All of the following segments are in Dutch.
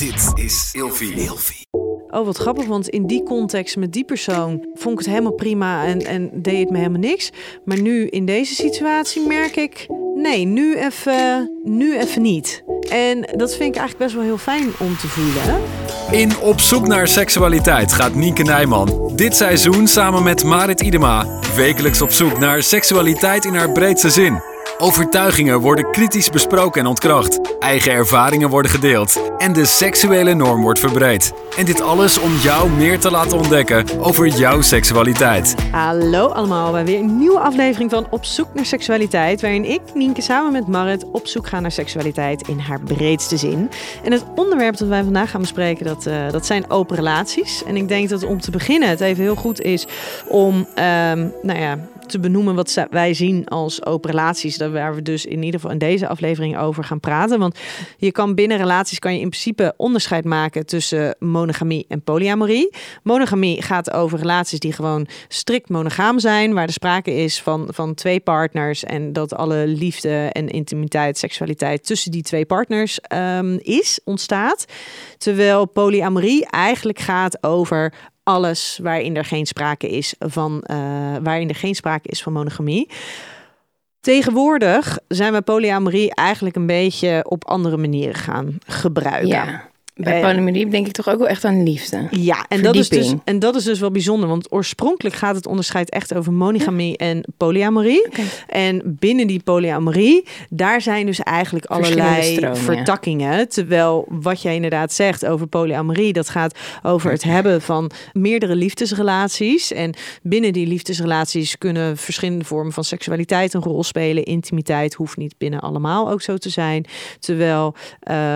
Dit is Ilfie. Oh, wat grappig, want in die context met die persoon vond ik het helemaal prima en, en deed het me helemaal niks. Maar nu in deze situatie merk ik, nee, nu even, nu even niet. En dat vind ik eigenlijk best wel heel fijn om te voelen. In Op zoek naar seksualiteit gaat Nienke Nijman dit seizoen samen met Marit Idema wekelijks op zoek naar seksualiteit in haar breedste zin. Overtuigingen worden kritisch besproken en ontkracht. Eigen ervaringen worden gedeeld. En de seksuele norm wordt verbreed. En dit alles om jou meer te laten ontdekken over jouw seksualiteit. Hallo allemaal bij weer een nieuwe aflevering van Op zoek naar seksualiteit. Waarin ik, Nienke, samen met Marit op zoek ga naar seksualiteit in haar breedste zin. En het onderwerp dat wij vandaag gaan bespreken, dat, uh, dat zijn open relaties. En ik denk dat om te beginnen het even heel goed is om, um, nou ja, te benoemen wat wij zien als open relaties. Waar we dus in ieder geval in deze aflevering over gaan praten. Want je kan binnen relaties kan je in principe onderscheid maken tussen monogamie en polyamorie. Monogamie gaat over relaties die gewoon strikt monogaam zijn. Waar er sprake is van, van twee partners. En dat alle liefde en intimiteit, seksualiteit tussen die twee partners um, is, ontstaat. Terwijl polyamorie eigenlijk gaat over alles waarin er geen sprake is van, uh, waarin er geen sprake is van monogamie. Tegenwoordig zijn we polyamorie eigenlijk een beetje op andere manieren gaan gebruiken. Bij polymerie denk ik toch ook wel echt aan liefde. Ja, en dat, is dus, en dat is dus wel bijzonder. Want oorspronkelijk gaat het onderscheid echt over monogamie en polyamorie. En binnen die polyamorie, daar zijn dus eigenlijk allerlei vertakkingen. Terwijl wat jij inderdaad zegt over polyamorie, dat gaat over het hebben van meerdere liefdesrelaties. En binnen die liefdesrelaties kunnen verschillende vormen van seksualiteit een rol spelen. Intimiteit hoeft niet binnen allemaal ook zo te zijn. Terwijl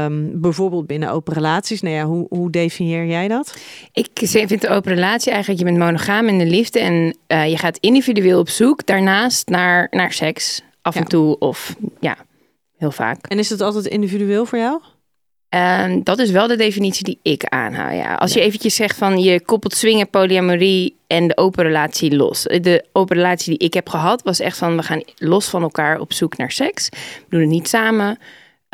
um, bijvoorbeeld binnen open relaties nou ja, hoe, hoe definieer jij dat? Ik vind de open relatie eigenlijk, je bent monogaam in de liefde en uh, je gaat individueel op zoek daarnaast naar, naar seks. Af en toe of ja, heel vaak. En is het altijd individueel voor jou? Uh, dat is wel de definitie die ik aanhaal. Ja. Als je eventjes zegt van je koppelt swingen, polyamorie en de open relatie los. De open relatie die ik heb gehad was echt van we gaan los van elkaar op zoek naar seks. We doen het niet samen.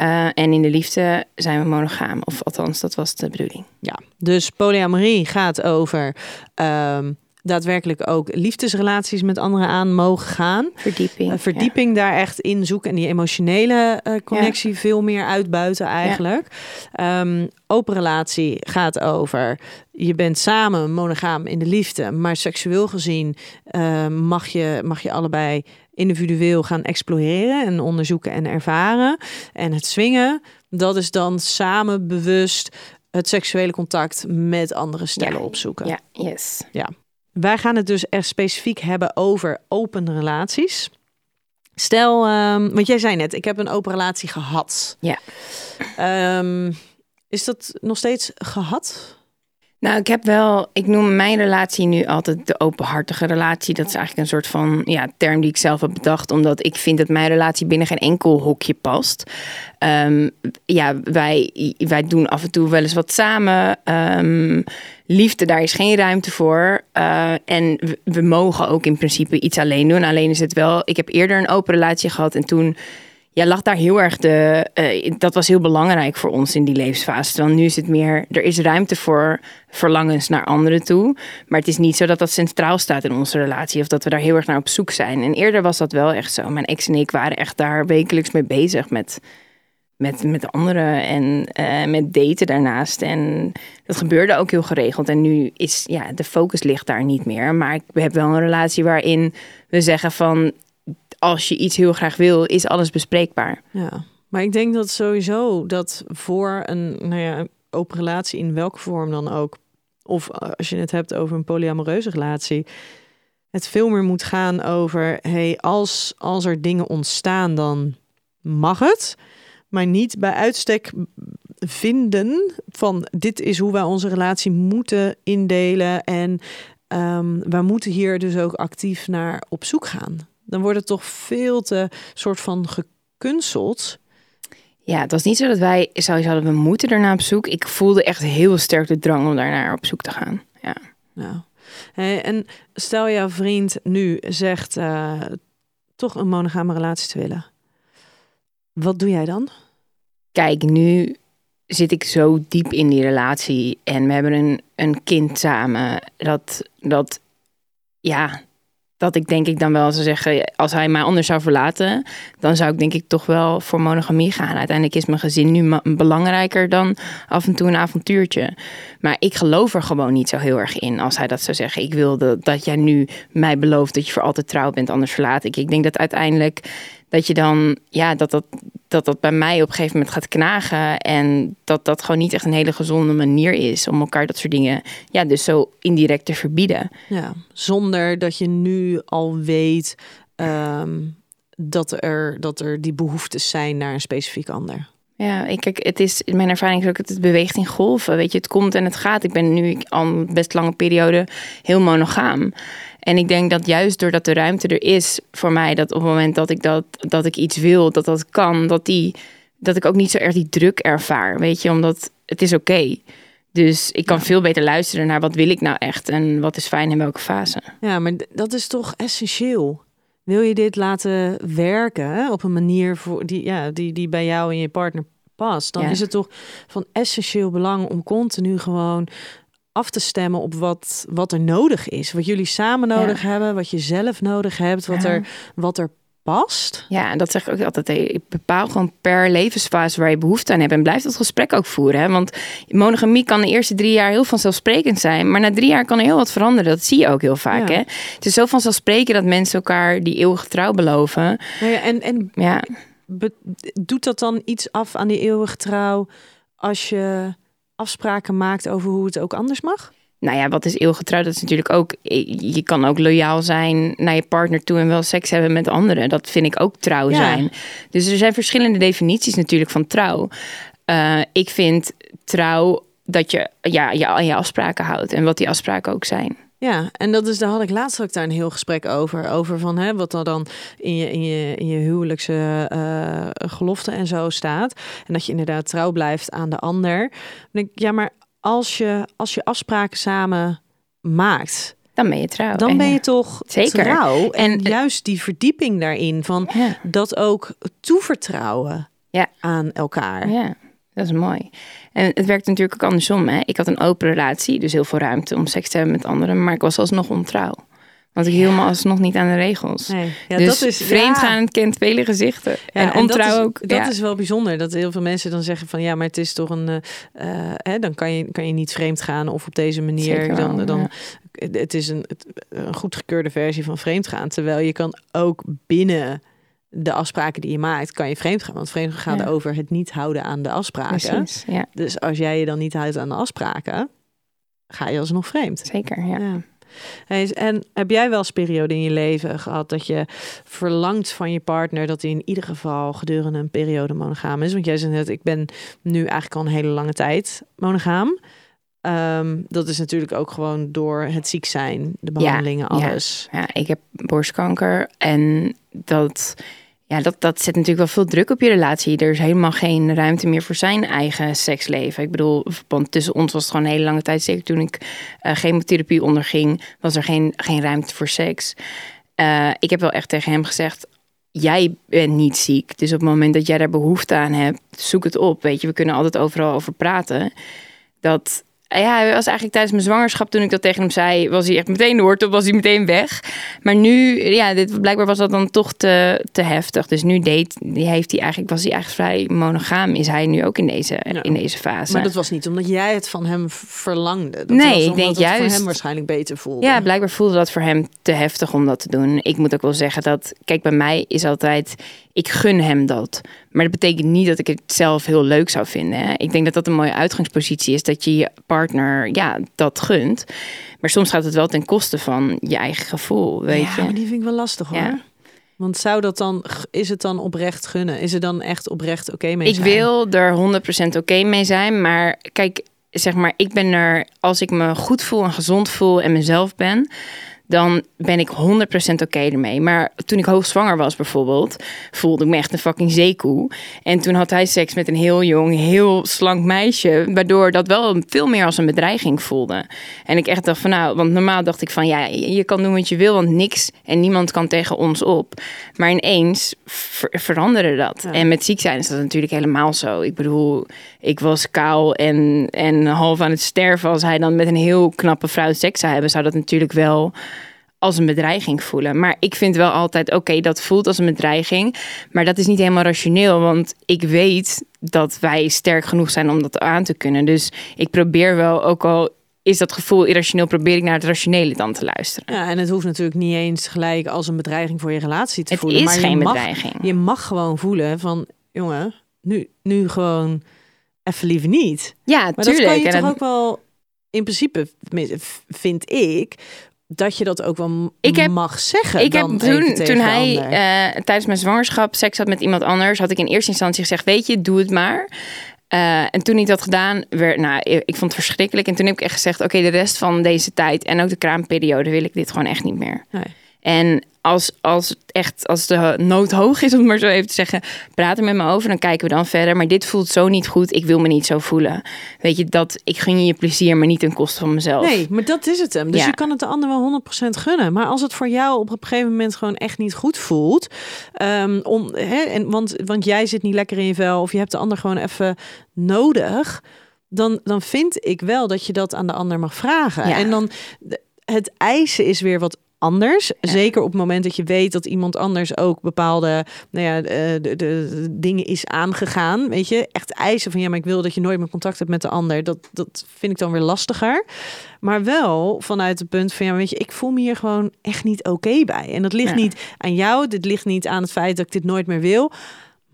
Uh, en in de liefde zijn we monogaam. Of althans, dat was de bedoeling. Ja, dus polyamorie gaat over um, daadwerkelijk ook liefdesrelaties met anderen aan mogen gaan. Verdieping. Uh, verdieping daar echt in zoeken en die emotionele uh, connectie ja. veel meer uitbuiten eigenlijk. Ja. Um, open relatie gaat over je bent samen monogaam in de liefde, maar seksueel gezien uh, mag, je, mag je allebei individueel gaan exploreren en onderzoeken en ervaren. En het swingen, dat is dan samen bewust het seksuele contact met andere stellen ja. opzoeken. Ja, yes. Ja. Wij gaan het dus echt specifiek hebben over open relaties. Stel, um, want jij zei net, ik heb een open relatie gehad. Ja. Um, is dat nog steeds gehad? Nou, ik heb wel, ik noem mijn relatie nu altijd de openhartige relatie. Dat is eigenlijk een soort van ja, term die ik zelf heb bedacht, omdat ik vind dat mijn relatie binnen geen enkel hokje past. Um, ja, wij, wij doen af en toe wel eens wat samen. Um, liefde, daar is geen ruimte voor. Uh, en we, we mogen ook in principe iets alleen doen. Alleen is het wel, ik heb eerder een open relatie gehad en toen ja, lag daar heel erg de. Uh, dat was heel belangrijk voor ons in die levensfase. Terwijl nu is het meer. Er is ruimte voor verlangens naar anderen toe. Maar het is niet zo dat dat centraal staat in onze relatie. Of dat we daar heel erg naar op zoek zijn. En eerder was dat wel echt zo. Mijn ex en ik waren echt daar wekelijks mee bezig met. Met, met anderen en uh, met daten daarnaast. En dat gebeurde ook heel geregeld. En nu is ja, de focus ligt daar niet meer. Maar ik heb wel een relatie waarin we zeggen van als je iets heel graag wil, is alles bespreekbaar. Ja, maar ik denk dat sowieso dat voor een nou ja, open relatie, in welke vorm dan ook, of als je het hebt over een polyamoreuze relatie, het veel meer moet gaan over, hey, als, als er dingen ontstaan, dan mag het. Maar niet bij uitstek vinden van dit is hoe wij onze relatie moeten indelen. En um, wij moeten hier dus ook actief naar op zoek gaan dan wordt het toch veel te soort van gekunsteld. Ja, het was niet zo dat wij zouden hadden, we moeten ernaar op zoek. Ik voelde echt heel sterk de drang om daarnaar op zoek te gaan. Ja. Nou. Hey, en stel jouw vriend nu zegt uh, toch een monogame relatie te willen. Wat doe jij dan? Kijk, nu zit ik zo diep in die relatie en we hebben een, een kind samen. Dat, dat, ja, dat ik denk ik dan wel zou zeggen, als hij mij anders zou verlaten, dan zou ik denk ik toch wel voor monogamie gaan. Uiteindelijk is mijn gezin nu belangrijker dan af en toe een avontuurtje. Maar ik geloof er gewoon niet zo heel erg in als hij dat zou zeggen. Ik wilde dat jij nu mij belooft dat je voor altijd trouw bent, anders verlaat ik. Ik denk dat uiteindelijk dat je dan, ja, dat dat, dat dat bij mij op een gegeven moment gaat knagen. En dat dat gewoon niet echt een hele gezonde manier is om elkaar dat soort dingen, ja, dus zo indirect te verbieden. Ja, zonder dat je nu al weet ehm, dat, er, dat er die behoeftes zijn naar een specifiek ander. Ja, ik, kijk, het is, mijn ervaring is ook, het beweegt in golven. Weet je, het komt en het gaat. Ik ben nu al een best lange periode heel monogaam. En ik denk dat juist doordat de ruimte er is voor mij, dat op het moment dat ik, dat, dat ik iets wil, dat dat kan, dat, die, dat ik ook niet zo erg die druk ervaar. Weet je, omdat het is oké. Dus ik kan veel beter luisteren naar wat wil ik nou echt en wat is fijn in welke fase. Ja, maar dat is toch essentieel. Wil je dit laten werken op een manier voor die, ja, die, die bij jou en je partner past, dan is het toch van essentieel belang om continu gewoon af te stemmen op wat, wat er nodig is. Wat jullie samen nodig hebben, wat je zelf nodig hebt, wat, er, wat er past. Ja, en dat zeg ik ook altijd. Ik bepaal gewoon per levensfase waar je behoefte aan hebt. En blijf dat gesprek ook voeren. Hè? Want monogamie kan de eerste drie jaar heel vanzelfsprekend zijn. Maar na drie jaar kan er heel wat veranderen. Dat zie je ook heel vaak. Hè? Het is zo vanzelfsprekend dat mensen elkaar die eeuwige trouw beloven. Nou ja, en en ja. doet dat dan iets af aan die eeuwige trouw als je afspraken maakt over hoe het ook anders mag? Nou ja, wat is eeuwgetrouw? Dat is natuurlijk ook. Je kan ook loyaal zijn naar je partner toe en wel seks hebben met anderen. Dat vind ik ook trouw zijn. Dus er zijn verschillende definities natuurlijk van trouw. Uh, ik vind trouw dat je ja, je aan je afspraken houdt en wat die afspraken ook zijn. Ja, en dat is, daar had ik laatst ook daar een heel gesprek over. Over van hè, wat er dan in je, in je, in je huwelijkse uh, gelofte en zo staat. En dat je inderdaad trouw blijft aan de ander. Dan denk ik, ja, maar als je, als je afspraken samen maakt. Dan ben je trouw. Dan ben je toch zeker. trouw. En, juist die verdieping daarin van dat ook toevertrouwen ja. aan elkaar. Ja, dat is mooi. En het werkt natuurlijk ook andersom. Hè? Ik had een open relatie, dus heel veel ruimte om seks te hebben met anderen, maar ik was alsnog ontrouw. Want ik hield me alsnog niet aan de regels. Nee. Ja, dus dat is, vreemdgaan ja. kent vele gezichten. en ontrouw ook. Dat is wel bijzonder. Dat heel veel mensen dan zeggen van... ja, maar het is toch een... Uh, hè, dan kan je, kan je niet vreemd gaan of op deze manier. dan, dan, Het is een, een goedgekeurde versie van vreemdgaan. Terwijl je kan ook binnen de afspraken die je maakt, kan je vreemd gaan. Want vreemd gaat over het niet houden aan de afspraken. Precies, ja. Dus als jij je dan niet houdt aan de afspraken, ga je alsnog vreemd. Zeker, ja. ja. En heb jij wel eens periode in je leven gehad dat je verlangt van je partner dat hij in ieder geval gedurende een periode monogaam is? Want jij zei net, ik ben nu eigenlijk al een hele lange tijd monogaam. Ehm, dat is natuurlijk ook gewoon door het ziek zijn, de behandelingen, alles. Ja, ja, ik heb borstkanker en dat ja, dat, dat zet natuurlijk wel veel druk op je relatie. Er is helemaal geen ruimte meer voor zijn eigen seksleven. Ik bedoel, want tussen ons was het gewoon een hele lange tijd. Zeker toen ik uh, chemotherapie onderging, was er geen, geen ruimte voor seks. Uh, ik heb wel echt tegen hem gezegd: Jij bent niet ziek. Dus op het moment dat jij daar behoefte aan hebt, zoek het op. Weet je, we kunnen altijd overal over praten. Dat, ja, hij was eigenlijk tijdens mijn zwangerschap, toen ik dat tegen hem zei, was hij echt meteen door, toen was hij meteen weg. Maar nu, ja, dit, blijkbaar was dat dan toch te, te heftig. Dus nu deed, heeft hij eigenlijk, was hij eigenlijk vrij monogaam, is hij nu ook in deze, in deze fase. Maar dat was niet omdat jij het van hem verlangde. Dat nee, ik denk het juist. voor hem waarschijnlijk beter voelde. Ja, blijkbaar voelde dat voor hem te heftig om dat te doen. Ik moet ook wel zeggen dat, kijk, bij mij is altijd, ik gun hem dat. Maar dat betekent niet dat ik het zelf heel leuk zou vinden. Hè. Ik denk dat dat een mooie uitgangspositie is, dat je je partner ja, dat gunt. Maar soms gaat het wel ten koste van je eigen gevoel, weet ja, je. maar die vind ik wel lastig hoor. Ja? Want zou dat dan, is het dan oprecht gunnen? Is het dan echt oprecht oké mee zijn? Ik wil er 100% oké mee zijn, maar kijk, zeg maar, ik ben er, als ik me goed voel en gezond voel en mezelf ben, dan ben ik 100% oké ermee. Maar toen ik hoogzwanger was bijvoorbeeld, voelde ik me echt een fucking zeekoe. En toen had hij seks met een heel jong, heel slank meisje, waardoor dat wel veel meer als een bedreiging voelde. En ik echt dacht van nou, want normaal dacht ik van ja, je kan doen wat je wil, want niks en niemand kan tegen ons op. Maar ineens ver veranderde dat. En met ziek zijn is dat natuurlijk helemaal zo. Ik bedoel, ik was kaal en, en half aan het sterven. Als hij dan met een heel knappe vrouw seks zou hebben, zou dat natuurlijk wel als een bedreiging voelen. Maar ik vind wel altijd, oké, dat voelt als een bedreiging. Maar dat is niet helemaal rationeel, want ik weet dat wij sterk genoeg zijn om dat aan te kunnen. Dus ik probeer wel, ook al is dat gevoel irrationeel, probeer ik naar het rationele dan te luisteren. Ja, en het hoeft natuurlijk niet eens gelijk als een bedreiging voor je relatie te het voelen. is maar geen je mag, bedreiging. Je mag gewoon voelen van, jongen, nu, nu gewoon even liever niet. Ja, Maar tuurlijk. dat kan je En toch ook wel, in principe, vind ik, dat je dat ook wel m- Ik heb- mag zeggen. Ik heb toen, toen hij eh, tijdens mijn zwangerschap seks had met iemand anders, had ik in eerste instantie gezegd: Weet je, doe het maar. Eh, en toen ik dat gedaan, werd, nou, ik ik vond het verschrikkelijk. En toen heb ik echt gezegd: Oké, de rest van deze tijd en ook de kraamperiode wil ik dit gewoon echt niet meer. Nee. En als, als het echt, als de nood hoog is, om maar zo even te zeggen, praat er met me over, dan kijken we dan verder. Maar dit voelt zo niet goed, ik wil me niet zo voelen. Weet je, dat ik gun je je plezier, maar niet ten koste van mezelf. Nee, maar dat is het hem. Dus Ja. je kan het de ander wel 100% gunnen. Maar als het voor jou op een gegeven moment gewoon echt niet goed voelt. ehm, om, hè, en, want, want jij zit niet lekker in je vel. Of je hebt de ander gewoon even nodig. Dan, dan vind ik wel dat je dat aan de ander mag vragen. Ja. En dan het eisen is weer wat anders. Zeker op het moment dat je weet dat iemand anders ook bepaalde nou ja, de, de, de dingen is aangegaan. Weet je, echt eisen van ja, maar ik wil dat je nooit meer contact hebt met de ander. Dat, dat vind ik dan weer lastiger. Maar wel vanuit het punt van ja, weet je, ik voel me hier gewoon echt niet oké bij. En dat ligt Ja. niet aan jou. Dit ligt niet aan het feit dat ik dit nooit meer wil.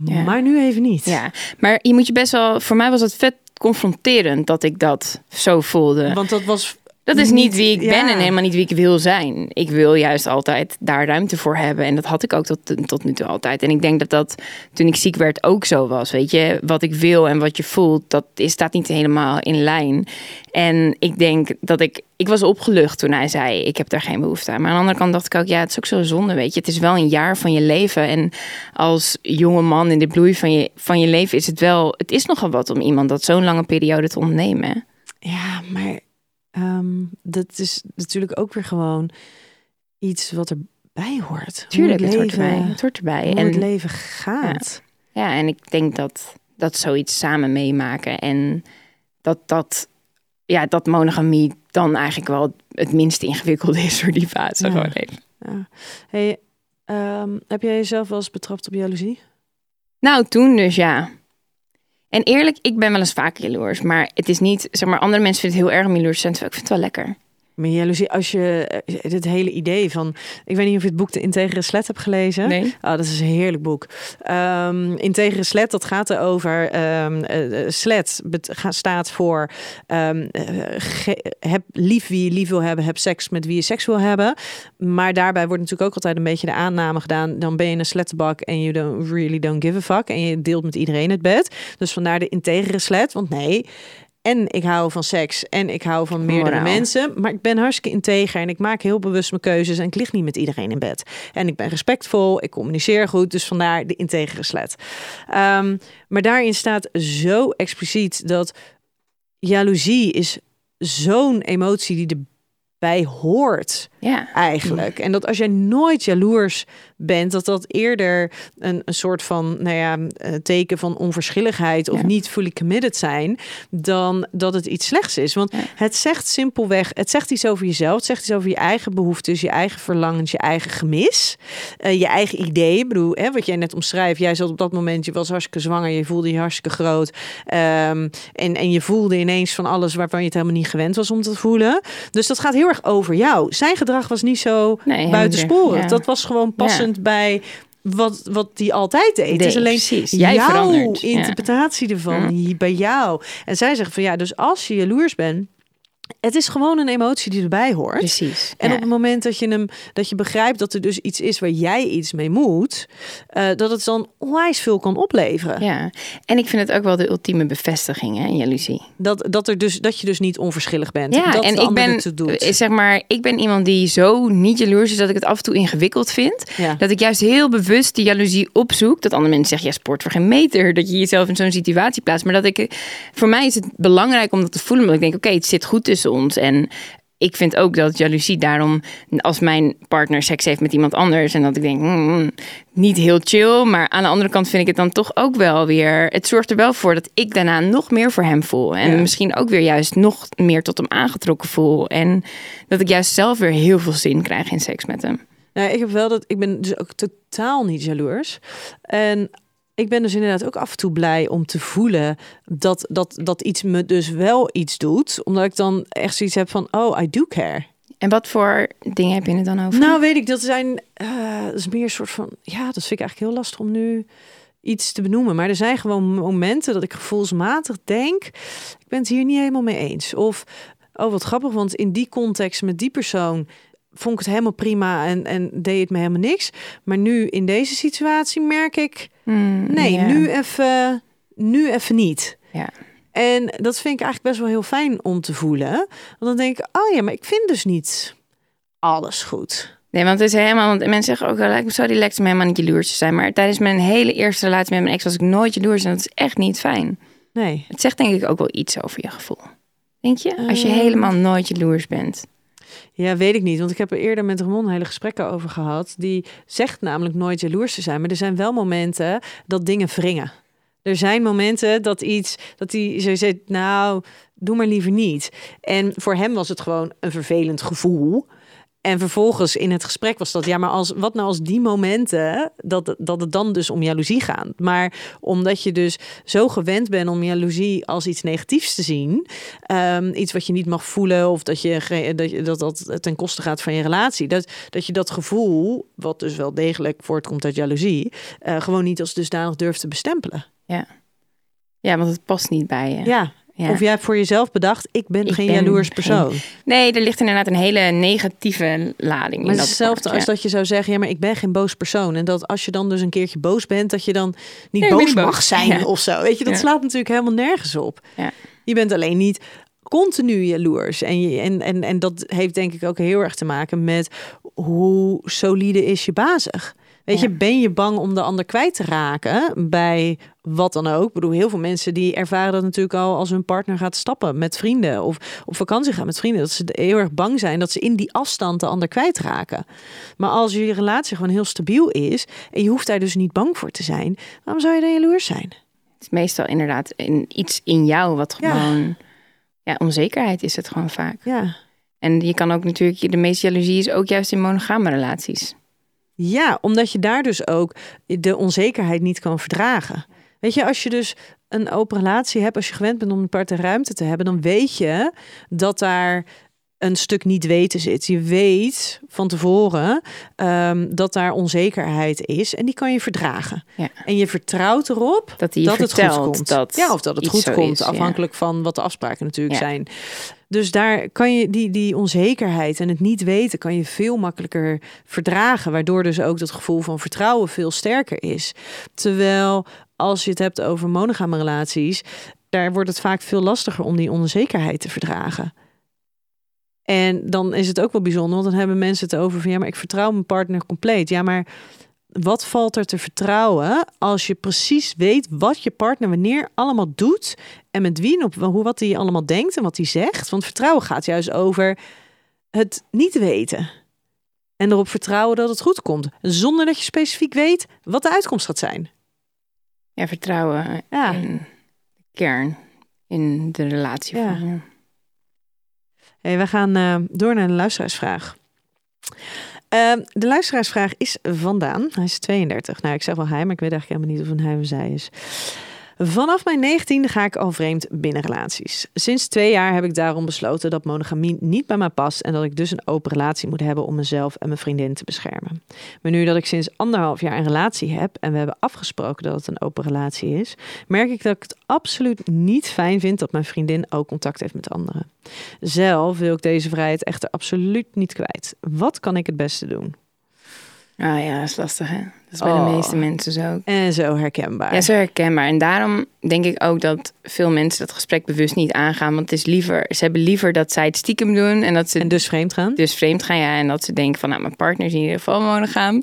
Ja. Maar nu even niet. Ja, maar je moet je best wel. Voor mij was het vet confronterend dat ik dat zo voelde. Want dat was Dat is niet wie ik ja. ben en helemaal niet wie ik wil zijn. Ik wil juist altijd daar ruimte voor hebben. En dat had ik ook tot, tot nu toe altijd. En ik denk dat dat toen ik ziek werd ook zo was. Weet je, wat ik wil en wat je voelt, dat is, staat niet helemaal in lijn. En ik denk dat ik. Ik was opgelucht toen hij zei: Ik heb daar geen behoefte aan. Maar aan de andere kant dacht ik ook: Ja, het is ook zo zonde. Weet je, het is wel een jaar van je leven. En als jonge man in de bloei van je, van je leven is het wel. Het is nogal wat om iemand dat zo'n lange periode te ontnemen. Ja, maar ehm, dat is natuurlijk ook weer gewoon iets wat erbij hoort. Tuurlijk, het het hoort erbij. Het hoort erbij. hoe En het leven gaat. Ja, en ik denk dat dat zoiets samen meemaken en dat dat, ja, dat monogamie dan eigenlijk wel het minst ingewikkelde is voor die fase. Ja. Gewoon even. Ja. Hey, ehm, heb jij jezelf wel eens betrapt op jaloezie? Nou, toen dus ja. En eerlijk, ik ben wel eens vaak jaloers, maar het is niet, zeg maar, andere mensen vinden het heel erg om jaloers te zijn, ik vind het wel lekker. Maar jaloezie, als je eh, dit hele idee van, ik weet niet of je het boek De Integere Slet hebt gelezen. Nee? Oh, dat is een heerlijk boek. Ehm Integere Slet, dat gaat erover. eh, eh, slet staat voor ehm, eh, heb lief wie je lief wil hebben, heb seks met wie je seks wil hebben. Maar daarbij wordt natuurlijk ook altijd een beetje de aanname gedaan. Dan ben je een slettenbak en you don't really don't give a fuck. En je deelt met iedereen het bed. Dus vandaar de integere slet. Want nee, en ik hou van seks en ik hou van meerdere Moraal. mensen. Maar ik ben hartstikke integer en ik maak heel bewust mijn keuzes en ik lig niet met iedereen in bed. En ik ben respectvol, ik communiceer goed, dus vandaar de integere slet. Ehm, maar daarin staat zo expliciet dat jaloezie is zo'n emotie die erbij hoort Ja. eigenlijk. En dat als jij nooit jaloers bent, dat dat eerder een, een soort van, nou ja, eh, teken van onverschilligheid of Ja. niet fully committed zijn, dan dat het iets slechts is. Want Ja. het zegt simpelweg, het zegt iets over jezelf, het zegt iets over je eigen behoeftes, je eigen verlangens, je eigen gemis, eh, je eigen idee. Ik bedoel, hè, wat jij net omschrijft, jij zat op dat moment, je was hartstikke zwanger, je voelde je hartstikke groot ehm, en, en je voelde ineens van alles waarvan je het helemaal niet gewend was om te voelen. Dus dat gaat heel erg over jou. Zijn gedrag was niet zo Nee, buitensporig. Dat was gewoon passend bij wat, wat die altijd deed. is alleen precies. Jij jouw verandert, ja. interpretatie ervan, hier bij jou. En zij zegt van ja, dus als je jaloers bent, het is gewoon een emotie die erbij hoort. Precies. En ja. op het moment dat je hem dat je begrijpt dat er dus iets is waar jij iets mee moet, eh, dat het dan onwijs veel kan opleveren. Ja, en ik vind het ook wel de ultieme bevestiging, hè, jaloezie. Dat, dat, er dus, dat je dus niet onverschillig bent. Ja, dat en ik ben, eh, zeg maar, ik ben iemand die zo niet jaloers is dat ik het af en toe ingewikkeld vind. Ja. Dat ik juist heel bewust die jaloezie opzoek. Dat andere mensen zeggen, ja, sport voor geen meter. Dat je jezelf in zo'n situatie plaatst. Maar dat ik, eh, voor mij is het belangrijk om dat te voelen. Omdat ik denk, oké, het zit goed tussen ons. En ik vind ook dat jaloezie daarom, als mijn partner seks heeft met iemand anders. En dat ik denk, hmm, niet heel chill. Maar aan de andere kant vind ik het dan toch ook wel weer. Het zorgt er wel voor dat ik daarna nog meer voor hem voel. En Ja. misschien ook weer juist nog meer tot hem aangetrokken voel. En dat ik juist zelf weer heel veel zin krijg in seks met hem. Nou, ik heb wel dat ik ben dus ook totaal niet jaloers. En ik ben dus inderdaad ook af en toe blij om te voelen dat, dat, dat iets me dus wel iets doet. Omdat ik dan echt zoiets heb van, oh, I do care. En wat voor dingen heb je het dan over? Nou, weet ik, dat zijn. dat is meer een soort van. Ja, dat vind ik eigenlijk heel lastig om nu iets te benoemen. Maar er zijn gewoon momenten dat ik gevoelsmatig denk. Ik ben het hier niet helemaal mee eens. Of. Oh, wat grappig, want in die context met die persoon vond ik het helemaal prima en, en deed het me helemaal niks. Maar nu in deze situatie merk ik, Hmm, nee, nu even, nu even niet. Ja. En dat vind ik eigenlijk best wel heel fijn om te voelen. Want dan denk ik, oh ja, maar ik vind dus niet alles goed. Nee, want het is helemaal. Want mensen zeggen ook wel, ik zou relaxed om helemaal niet jaloers te zijn. Maar tijdens mijn hele eerste relatie met mijn ex was ik nooit jaloers. En dat is echt niet fijn. Nee. Het zegt denk ik ook wel iets over je gevoel. Denk je? Als je Ehm. helemaal nooit jaloers bent. Ja, weet ik niet. Want ik heb er eerder met Ramon hele gesprekken over gehad. Die zegt namelijk nooit jaloers te zijn. Maar er zijn wel momenten dat dingen wringen. Er zijn momenten dat iets, dat hij zo zegt, nou, doe maar liever niet. En voor hem was het gewoon een vervelend gevoel. En vervolgens in het gesprek was dat, ja, maar als, wat nou als die momenten, dat, dat het dan dus om jaloezie gaat. Maar omdat je dus zo gewend bent om jaloezie als iets negatiefs te zien, ehm, iets wat je niet mag voelen of dat, je, dat, je, dat dat ten koste gaat van je relatie, dat, dat je dat gevoel, wat dus wel degelijk voortkomt uit jaloezie, eh, gewoon niet als dusdanig durft te bestempelen. Ja. Ja, want het past niet bij je. Ja. Ja. Of jij hebt voor jezelf bedacht, ik ben Ik geen ben jaloers geen- persoon. Nee, er ligt inderdaad een hele negatieve lading in Maar het dat is hetzelfde als ja. dat je zou zeggen, ja, maar ik ben geen boos persoon. En dat als je dan dus een keertje boos bent, dat je dan niet Nee, boos niet boos. mag zijn Ja. of zo. Weet je, dat slaat natuurlijk helemaal nergens op. Ja. Je bent alleen niet continu jaloers. En, je, en, en, en dat heeft denk ik ook heel erg te maken met hoe solide is je bazig. Weet Ja. je, ben je bang om de ander kwijt te raken bij wat dan ook? Ik bedoel, heel veel mensen die ervaren dat natuurlijk al als hun partner gaat stappen met vrienden of op vakantie gaan met vrienden. Dat ze heel erg bang zijn dat ze in die afstand de ander kwijtraken. Maar als je relatie gewoon heel stabiel is en je hoeft daar dus niet bang voor te zijn, waarom zou je dan jaloers zijn? Het is meestal inderdaad in, iets in jou wat Ja. gewoon... Ja. onzekerheid is het gewoon vaak. Ja. En je kan ook natuurlijk... De meeste jaloezie is ook juist in monogame relaties. Ja, omdat je daar dus ook de onzekerheid niet kan verdragen. Weet je, als je dus een open relatie hebt, als je gewend bent om een aparte ruimte te hebben, dan weet je dat daar een stuk niet weten zit. Je weet van tevoren ehm, dat daar onzekerheid is en die kan je verdragen. Ja. En je vertrouwt erop Dat dat het goed komt. dat ja, of dat het goed komt, is, ja. afhankelijk van wat de afspraken natuurlijk Ja. zijn. Dus daar kan je die, die onzekerheid en het niet weten, kan je veel makkelijker verdragen. Waardoor dus ook dat gevoel van vertrouwen veel sterker is. Terwijl als je het hebt over monogame relaties, daar wordt het vaak veel lastiger om die onzekerheid te verdragen. En dan is het ook wel bijzonder, want dan hebben mensen het over van ja, maar ik vertrouw mijn partner compleet. Ja, maar wat valt er te vertrouwen als je precies weet wat je partner wanneer allemaal doet en met wie en op hoe wat hij allemaal denkt en wat hij zegt? Want vertrouwen gaat juist over het niet weten. En erop vertrouwen dat het goed komt, zonder dat je specifiek weet wat de uitkomst gaat zijn. Ja, vertrouwen Ja. in de kern. In de relatie. Ja. van- Hey, we gaan eh, door naar de luisteraarsvraag. Ehm, de luisteraarsvraag is vandaan. Hij is 32. Nou, ik zeg wel hij, maar ik weet eigenlijk helemaal niet of een hij of zij is. Vanaf mijn negentiende ga ik al vreemd binnen relaties. Sinds twee jaar heb ik daarom besloten dat monogamie niet bij mij past en dat ik dus een open relatie moet hebben om mezelf en mijn vriendin te beschermen. Maar nu dat ik sinds anderhalf jaar een relatie heb en we hebben afgesproken dat het een open relatie is, merk ik dat ik het absoluut niet fijn vind dat mijn vriendin ook contact heeft met anderen. Zelf wil ik deze vrijheid echter absoluut niet kwijt. Wat kan ik het beste doen? Ah ja, dat is lastig hè. Dat is bij de Oh. meeste mensen zo. En zo herkenbaar. Ja, zo herkenbaar. En daarom denk ik ook dat veel mensen dat gesprek bewust niet aangaan. Want het is liever, ze hebben liever dat zij het stiekem doen en dat ze En dus vreemd gaan? dus vreemd gaan. Ja, en dat ze denken van, nou, mijn partner is in ieder geval monogaam.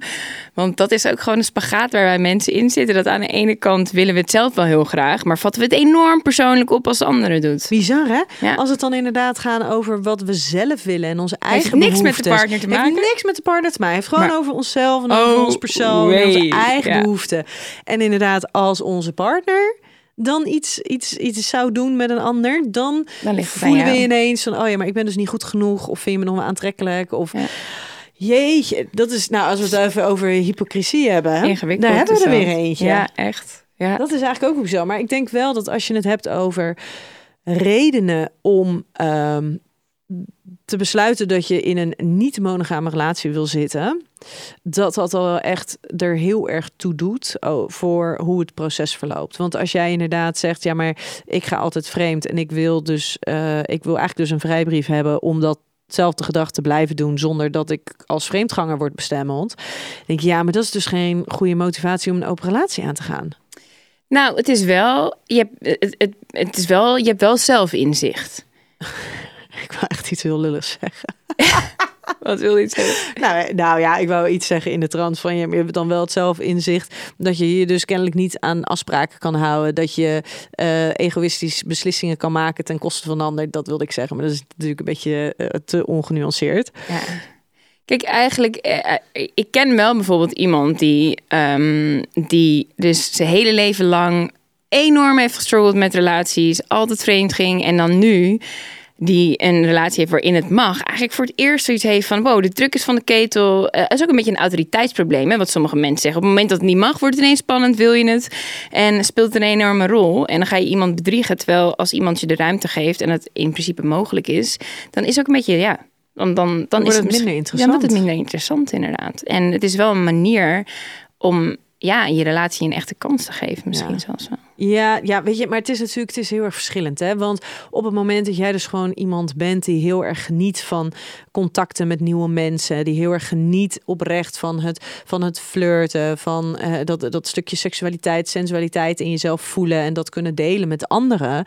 Want dat is ook gewoon een spagaat waar wij mensen in zitten. Dat aan de ene kant willen we het zelf wel heel graag, maar vatten we het enorm persoonlijk op als de andere doet. Bizar hè? Ja. Als het dan inderdaad gaat over wat we zelf willen en onze eigen niks met de partner te maken. Heeft niks met de partner te maken. Heeft gewoon Maar- over onszelf en over Oh, ons persoon wee. onze eigen Ja. behoeften. En inderdaad, als onze partner dan iets, iets, iets zou doen met een ander, dan Dan voelen we ineens van, oh ja, maar ik ben dus niet goed genoeg. Of vind je me nog wel aantrekkelijk? Of Ja. jeetje, dat is, nou, als we het even over hypocrisie hebben, Ingewikkeld. daar hebben we er weer eentje. Ja, echt. Ja. Dat is eigenlijk ook zo. Maar ik denk wel dat als je het hebt over redenen om ehm, te besluiten dat je in een niet-monogame relatie wil zitten, dat dat al echt er heel erg toe doet oh, voor hoe het proces verloopt. Want als jij inderdaad zegt, ja, maar ik ga altijd vreemd en ik wil dus, eh, ik wil eigenlijk dus een vrijbrief hebben om dat hetzelfde gedrag te blijven doen zonder dat ik als vreemdganger word bestemmeld. Denk ik, ja, maar dat is dus geen goede motivatie om een open relatie aan te gaan. Nou, het is wel, je hebt, het, het, het is wel, je hebt wel zelfinzicht. Ik wou echt iets heel lulligs zeggen. Wat wil je zeggen? Nou, nou ja, ik wou iets zeggen in de trant van je, je hebt dan wel het zelfinzicht dat je je dus kennelijk niet aan afspraken kan houden, dat je eh, egoïstisch beslissingen kan maken ten koste van een ander. Dat wilde ik zeggen, maar dat is natuurlijk een beetje eh, te ongenuanceerd. Ja. Kijk, eigenlijk, eh, eh, ik ken wel bijvoorbeeld iemand die, ehm, die dus zijn hele leven lang enorm heeft gestruggeld met relaties, altijd vreemd ging en dan nu die een relatie heeft waarin het mag, eigenlijk voor het eerst zoiets heeft van wow, de druk is van de ketel. Eh, is ook een beetje een autoriteitsprobleem, hè, wat sommige mensen zeggen. Op het moment dat het niet mag, wordt het ineens spannend, wil je het en speelt het een enorme rol. En dan ga je iemand bedriegen, terwijl als iemand je de ruimte geeft en het in principe mogelijk is, dan is ook een beetje ja. Dan, dan, dan, wordt is het misschien- minder interessant. dan wordt het minder interessant, inderdaad. En het is wel een manier om ja, je relatie een echte kans te geven, misschien Ja. zelfs wel. Ja, ja, weet je, maar het is natuurlijk het is heel erg verschillend. Hè? Want op het moment dat jij dus gewoon iemand bent die heel erg geniet van contacten met nieuwe mensen, die heel erg geniet oprecht van het, van het flirten, van eh, dat, dat stukje seksualiteit, sensualiteit in jezelf voelen en dat kunnen delen met anderen.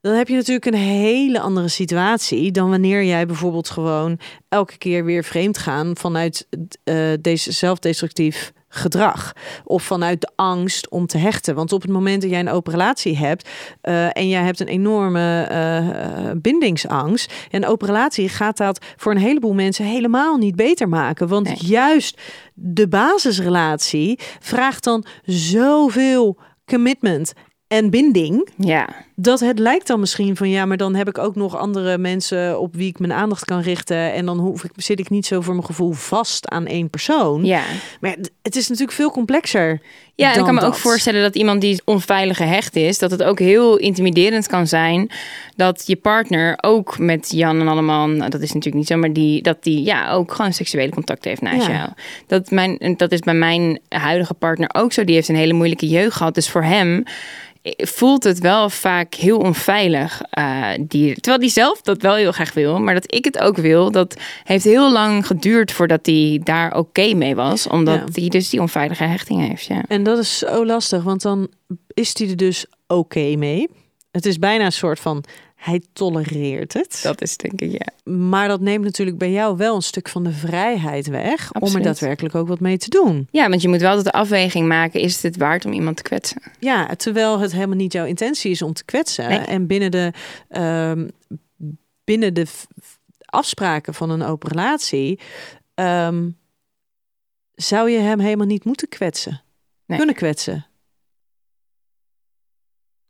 Dan heb je natuurlijk een hele andere situatie dan wanneer jij bijvoorbeeld gewoon elke keer weer vreemd gaan vanuit eh, deze zelfdestructief gedrag of vanuit de angst om te hechten. Want op het moment dat jij een open relatie hebt eh, en jij hebt een enorme eh, eh, bindingsangst, een open relatie gaat dat voor een heleboel mensen helemaal niet beter maken. Want Nee. juist de basisrelatie vraagt dan zoveel commitment en binding Ja, dat het lijkt dan misschien van ja, maar dan heb ik ook nog andere mensen op wie ik mijn aandacht kan richten en dan hoef ik, zit ik niet zo voor mijn gevoel vast aan één persoon. ja. Maar het is natuurlijk veel complexer. Ja, en ik dan kan me ook voorstellen dat iemand die onveilig gehecht is, dat het ook heel intimiderend kan zijn dat je partner ook met Jan en allemaal, nou, dat is natuurlijk niet zo, maar die, dat die ja, ook gewoon seksuele contact heeft naast Ja. jou. Dat, mijn, dat is bij mijn huidige partner ook zo. Die heeft een hele moeilijke jeugd gehad. Dus voor hem voelt het wel vaak heel onveilig. eh, die, terwijl die zelf dat wel heel graag wil, maar dat ik het ook wil, dat heeft heel lang geduurd voordat hij daar oké mee was. Omdat Ja. hij dus die onveilige hechting heeft. Ja. En dat is zo lastig, want dan is hij er dus oké mee. Het is bijna een soort van hij tolereert het. Dat is denk ik, ja. Maar dat neemt natuurlijk bij jou wel een stuk van de vrijheid weg om er daadwerkelijk ook wat mee te doen. Ja, want je moet wel altijd de afweging maken, is het het waard om iemand te kwetsen? Ja, terwijl het helemaal niet jouw intentie is om te kwetsen. Nee. En binnen de, ehm, binnen de afspraken van een open relatie ehm, zou je hem helemaal niet moeten kwetsen. Nee. Kunnen kwetsen.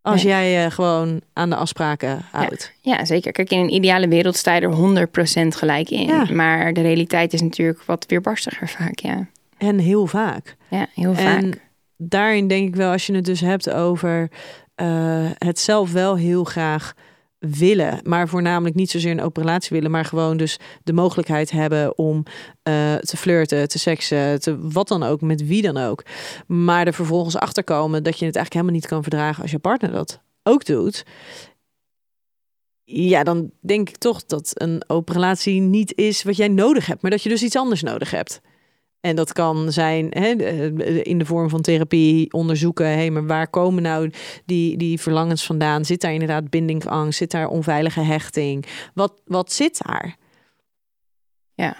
Als jij je gewoon aan de afspraken houdt. Ja, zeker. Kijk, in een ideale wereld sta je er 100% gelijk in. Ja. Maar de realiteit is natuurlijk wat weerbarstiger vaak, ja. En heel vaak. Ja, heel vaak. En daarin denk ik wel, als je het dus hebt over uh, het zelf wel heel graag willen, maar voornamelijk niet zozeer een open relatie willen, maar gewoon dus de mogelijkheid hebben om uh, te flirten, te seksen, te wat dan ook, met wie dan ook. Maar er vervolgens achter komen dat je het eigenlijk helemaal niet kan verdragen als je partner dat ook doet. Ja, dan denk ik toch dat een open relatie niet is wat jij nodig hebt, maar dat je dus iets anders nodig hebt. En dat kan zijn hè, in de vorm van therapie onderzoeken. Hé, hey, maar waar komen nou die, die verlangens vandaan? Zit daar inderdaad bindingsangst? Zit daar onveilige hechting? Wat, wat zit daar? Ja,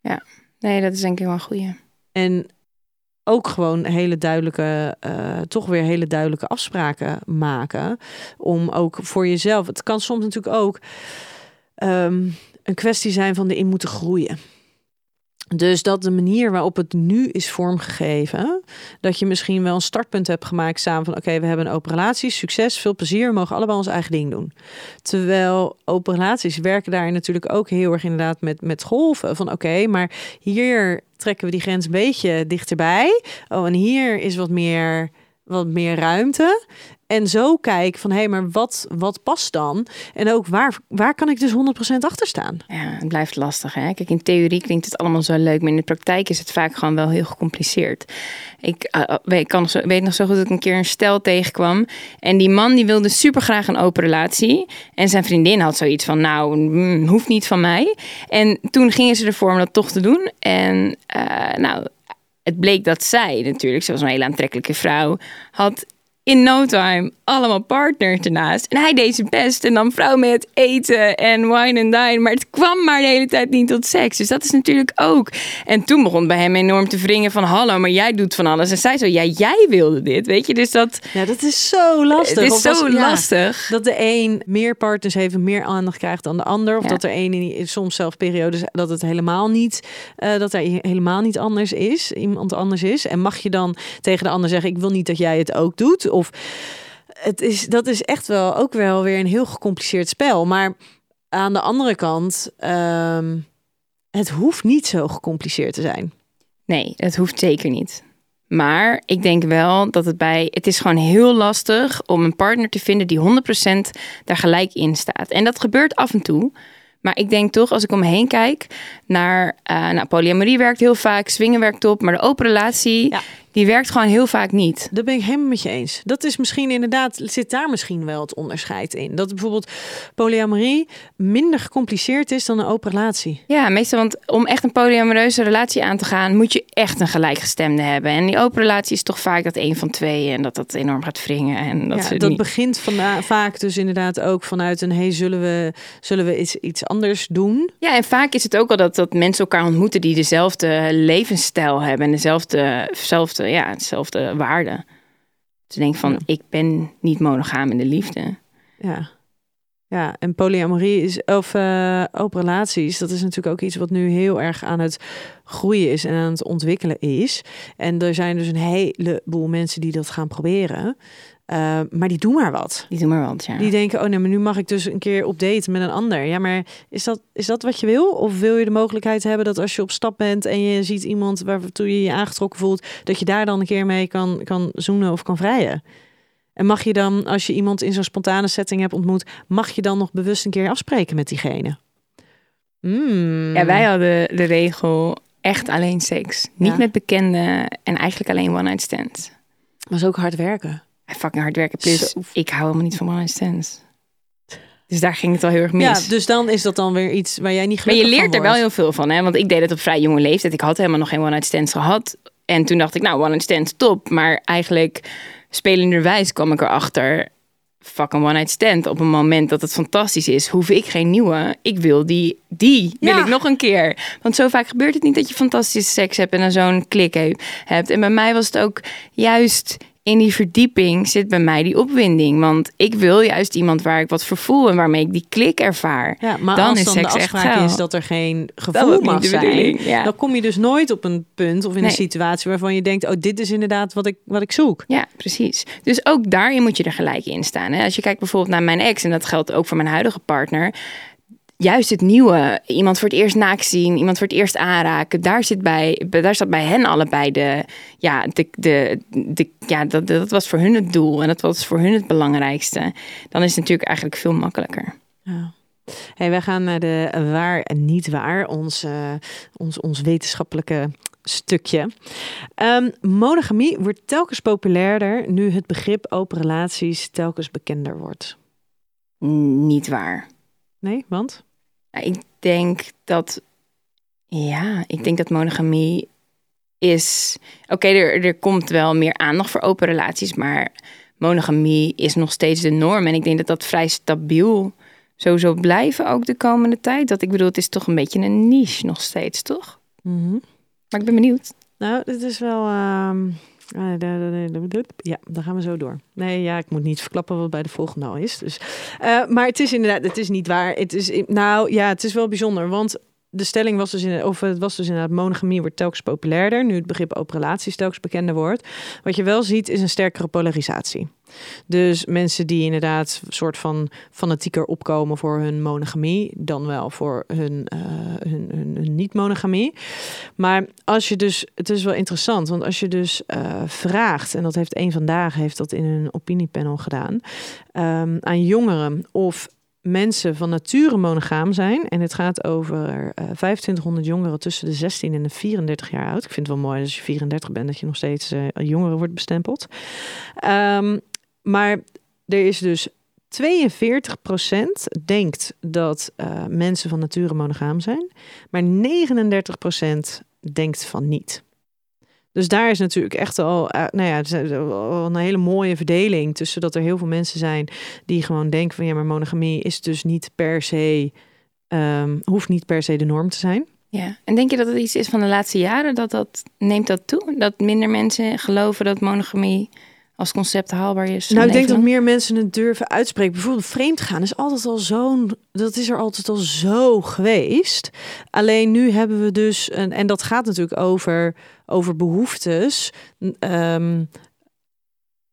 ja. Nee, dat is denk ik wel een goeie. En ook gewoon hele duidelijke, uh, toch weer hele duidelijke afspraken maken. Om ook voor jezelf. Het kan soms natuurlijk ook um, een kwestie zijn van erin moeten groeien. Dus dat de manier waarop het nu is vormgegeven, dat je misschien wel een startpunt hebt gemaakt samen van oké, we hebben een open relatie, succes, veel plezier, we mogen allemaal ons eigen ding doen. Terwijl open relaties werken daar natuurlijk ook heel erg inderdaad met, met golven van oké, maar hier trekken we die grens een beetje dichterbij. Oh, en hier is wat meer wat meer ruimte. En zo kijk van hé, hey, maar wat, wat past dan? En ook waar, waar kan ik dus 100% achter staan? Ja, het blijft lastig. Hè? Kijk, in theorie klinkt het allemaal zo leuk, maar in de praktijk is het vaak gewoon wel heel gecompliceerd. Ik uh, weet, kan zo, weet nog zo goed dat ik een keer een stel tegenkwam. En die man die wilde super graag een open relatie. En zijn vriendin had zoiets van, nou, mm, hoeft niet van mij. En toen gingen ze ervoor om dat toch te doen. En uh, nou, het bleek dat zij natuurlijk, ze was een hele aantrekkelijke vrouw, had in no time allemaal partners ernaast. En hij deed zijn best en dan vrouw mee het eten en wine and dine. Maar het kwam maar de hele tijd niet tot seks. Dus dat is natuurlijk ook. En toen begon bij hem enorm te wringen van... hallo, maar jij doet van alles. En zij zo, ja, jij wilde dit, weet je. Dus dat... Ja, dat is zo lastig. Het is zo lastig. dat de een meer partners heeft meer aandacht krijgt dan de ander. Of dat er een in soms zelfs periodes dat het helemaal niet... Uh, dat er helemaal niet anders is. Iemand anders is. En mag je dan tegen de ander zeggen... ik wil niet dat jij het ook doet... Of het is, dat is echt wel ook wel weer een heel gecompliceerd spel. Maar aan de andere kant, um, het hoeft niet zo gecompliceerd te zijn. Nee, het hoeft zeker niet. Maar ik denk wel dat het bij. Het is gewoon heel lastig om een partner te vinden die 100% daar gelijk in staat. En dat gebeurt af en toe. Maar ik denk toch, als ik om me heen kijk, naar uh, nou, polyamorie werkt heel vaak, swingen werkt op, maar de open relatie, ja die werkt gewoon heel vaak niet. Dat ben ik helemaal met je eens. Dat is misschien inderdaad, zit daar misschien wel het onderscheid in. Dat bijvoorbeeld polyamorie minder gecompliceerd is dan een open relatie. Ja, meestal, want om echt een polyamoreuze relatie aan te gaan, moet je echt een gelijkgestemde hebben. En die open relatie is toch vaak dat een van twee en dat dat enorm gaat wringen. En dat, ja, dat begint van, vaak dus inderdaad ook vanuit een hey, zullen we, zullen we iets, iets anders doen? Ja, en vaak is het ook al dat, dat mensen elkaar ontmoeten die dezelfde levensstijl hebben en dezelfde, dezelfde ja, hetzelfde waarde. Te denken van, ik ben niet monogaam in de liefde. Ja. Ja, en polyamorie is, of uh, open relaties, dat is natuurlijk ook iets wat nu heel erg aan het groeien is en aan het ontwikkelen is. En er zijn dus een heleboel mensen die dat gaan proberen. Uh, maar die doen maar wat. Die doen maar wat, ja. Die denken, oh nee, maar nu mag ik dus een keer op date met een ander. Ja, maar is dat, is dat wat je wil? Of wil je de mogelijkheid hebben dat als je op stap bent en je ziet iemand waartoe je je aangetrokken voelt, dat je daar dan een keer mee kan, kan zoenen of kan vrijen? En mag je dan, als je iemand in zo'n spontane setting hebt ontmoet, mag je dan nog bewust een keer afspreken met diegene? Mm. Ja, wij hadden de regel echt alleen seks. Niet met bekenden en eigenlijk alleen one-night stands. Maar is ook hard werken fucking hard werken. Plus, ik hou helemaal niet van one night Dus daar ging het al heel erg mis. Ja, dus dan is dat dan weer iets waar jij niet gelukkig Maar je leert er wel heel veel van, hè? Want ik deed het op vrij jonge leeftijd. Ik had helemaal nog geen one-night stands gehad. En toen dacht ik, nou, one-night stands, top. Maar eigenlijk, spelenderwijs kwam ik erachter... Fucking one-night stand. Op een moment dat het fantastisch is, hoef ik geen nieuwe. Ik wil die, die wil ik nog een keer. Want zo vaak gebeurt het niet dat je fantastische seks hebt en dan zo'n klik hebt. En bij mij was het ook juist in die verdieping zit bij mij die opwinding. Want ik wil juist iemand waar ik wat voor voel en waarmee ik die klik ervaar. Ja, maar dan als is dan seks de afspraak is dat er geen gevoel mag zijn, ja. dan kom je dus nooit op een punt of in een situatie waarvan je denkt, oh, dit is inderdaad wat ik, wat ik zoek. Ja, precies. Dus ook daarin moet je er gelijk in staan. Hè? Als je kijkt bijvoorbeeld naar mijn ex, en dat geldt ook voor mijn huidige partner juist het nieuwe, iemand voor het eerst naakt zien, iemand voor het eerst aanraken, daar zit bij, daar zat bij hen allebei de, ja, de, de, de, ja dat, dat was voor hun het doel en dat was voor hun het belangrijkste. Dan is het natuurlijk eigenlijk veel makkelijker. Ja. Hey, wij gaan naar de waar en niet waar, ons, uh, ons, ons wetenschappelijke stukje. Um, monogamie wordt telkens populairder nu het begrip open relaties telkens bekender wordt. Niet waar. Nee, want? ik denk dat, ja, ik denk dat monogamie is. Oké, er, er komt wel meer aandacht voor open relaties, maar monogamie is nog steeds de norm. En ik denk dat dat vrij stabiel sowieso blijven ook de komende tijd. Dat ik bedoel, het is toch een beetje een niche nog steeds, toch? Mm Maar ik ben benieuwd. Nou, dit is wel. Uh... Ja, dan gaan we zo door. Nee, ja, ik moet niet verklappen wat bij de volgende al is. Dus, uh, maar het is inderdaad, het is niet waar. Het is, nou ja, het is wel bijzonder, want de stelling was dus, in, of het was dus inderdaad, monogamie wordt telkens populairder. Nu het begrip open relaties telkens bekender wordt. Wat je wel ziet, is een sterkere polarisatie. Dus mensen die inderdaad een soort van fanatieker opkomen voor hun monogamie, dan wel voor hun, uh, hun, hun, niet-monogamie. Maar als je dus, het is wel interessant, want als je dus uh, vraagt, en dat heeft een vandaag heeft dat in een opiniepanel gedaan, um, aan jongeren of mensen van nature monogaam zijn. En het gaat over uh, eh, 2500 jongeren tussen de 16 en de 34 jaar oud. Ik vind het wel mooi als je 34 bent dat je nog steeds uh, jongeren wordt bestempeld. Um, maar er is dus 42% denkt dat uh, mensen van nature monogaam zijn. Maar 39% denkt van niet. Dus daar is natuurlijk echt al, uh, nou ja, een hele mooie verdeling tussen dat er heel veel mensen zijn die gewoon denken van ja, maar monogamie is dus niet per se, um, hoeft niet per se de norm te zijn. Ja, en denk je dat het iets is van de laatste jaren dat dat neemt dat toe? Dat minder mensen geloven dat monogamie als concept haalbaar is? Nou, ik denk dat meer mensen het durven uitspreken. Bijvoorbeeld vreemdgaan is altijd al zo'n... Dat is er altijd al zo geweest. Alleen nu hebben we dus... En, en dat gaat natuurlijk over, over behoeftes... Um,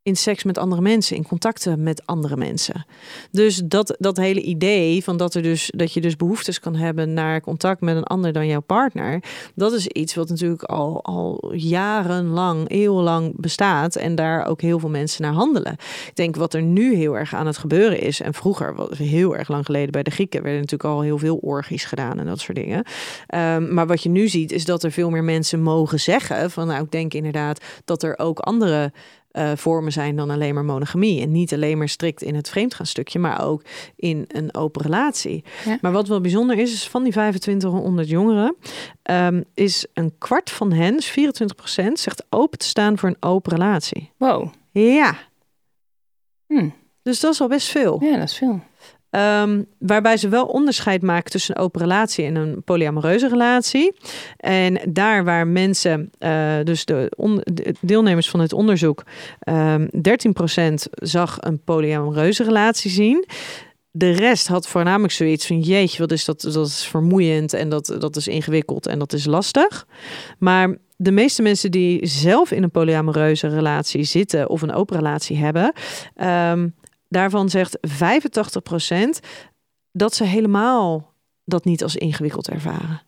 in seks met andere mensen, in contacten met andere mensen. Dus dat, dat hele idee van dat, er dus, dat je dus behoeftes kan hebben naar contact met een ander dan jouw partner, dat is iets wat natuurlijk al, al jarenlang, eeuwenlang bestaat en daar ook heel veel mensen naar handelen. Ik denk wat er nu heel erg aan het gebeuren is, en vroeger, heel erg lang geleden bij de Grieken, werden natuurlijk al heel veel orgies gedaan en dat soort dingen. Um, maar wat je nu ziet, is dat er veel meer mensen mogen zeggen van nou, ik denk inderdaad dat er ook andere uh, vormen zijn dan alleen maar monogamie. En niet alleen maar strikt in het vreemdgaan stukje, maar ook in een open relatie. Maar wat wel bijzonder is, is van die 2500 jongeren, um, is een kwart van hen, dus 24%, zegt open te staan voor een open relatie. Wow. Ja. Hm. Dus dat is al best veel. Ja, dat is veel. Um, waarbij ze wel onderscheid maken tussen een open relatie en een polyamoreuze relatie. En daar waar mensen, uh, dus de, deelnemers van het onderzoek, um, 13% zag een polyamoreuze relatie zien. De rest had voornamelijk zoiets van: jeetje, wat is dat? Dat is vermoeiend en dat, dat is ingewikkeld en dat is lastig. Maar de meeste mensen die zelf in een polyamoreuze relatie zitten of een open relatie hebben, um, Daarvan zegt 85% dat ze helemaal dat niet als ingewikkeld ervaren.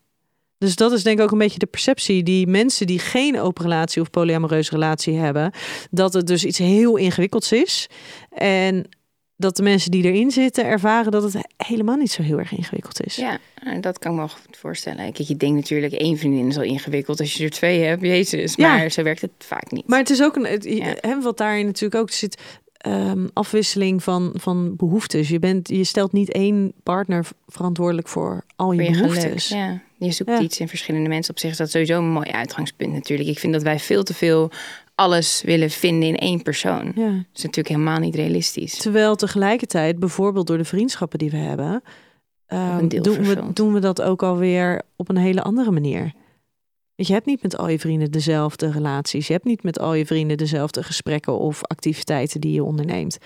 Dus dat is denk ik ook een beetje de perceptie die mensen die geen open relatie of polyamoreuze relatie hebben, dat het dus iets heel ingewikkelds is. En dat de mensen die erin zitten ervaren dat het helemaal niet zo heel erg ingewikkeld is. Ja, dat kan ik me wel goed voorstellen. Kijk, je denkt natuurlijk één vriendin is al ingewikkeld als je er twee hebt, jezus. Maar ja. zo werkt het vaak niet. Maar het is ook een, het, ja. wat daarin natuurlijk ook zit, um, afwisseling van, van behoeftes. Je, bent, je stelt niet één partner verantwoordelijk voor al je, je behoeftes. ja. Je zoekt ja. iets in verschillende mensen. Op zich is dat sowieso een mooi uitgangspunt natuurlijk. Ik vind dat wij veel te veel alles willen vinden in één persoon. Ja. Dat is natuurlijk helemaal niet realistisch. Terwijl tegelijkertijd, bijvoorbeeld door de vriendschappen die we hebben, um, doen, we, doen we dat ook alweer op een hele andere manier. Je hebt niet met al je vrienden dezelfde relaties. Je hebt niet met al je vrienden dezelfde gesprekken of activiteiten die je onderneemt.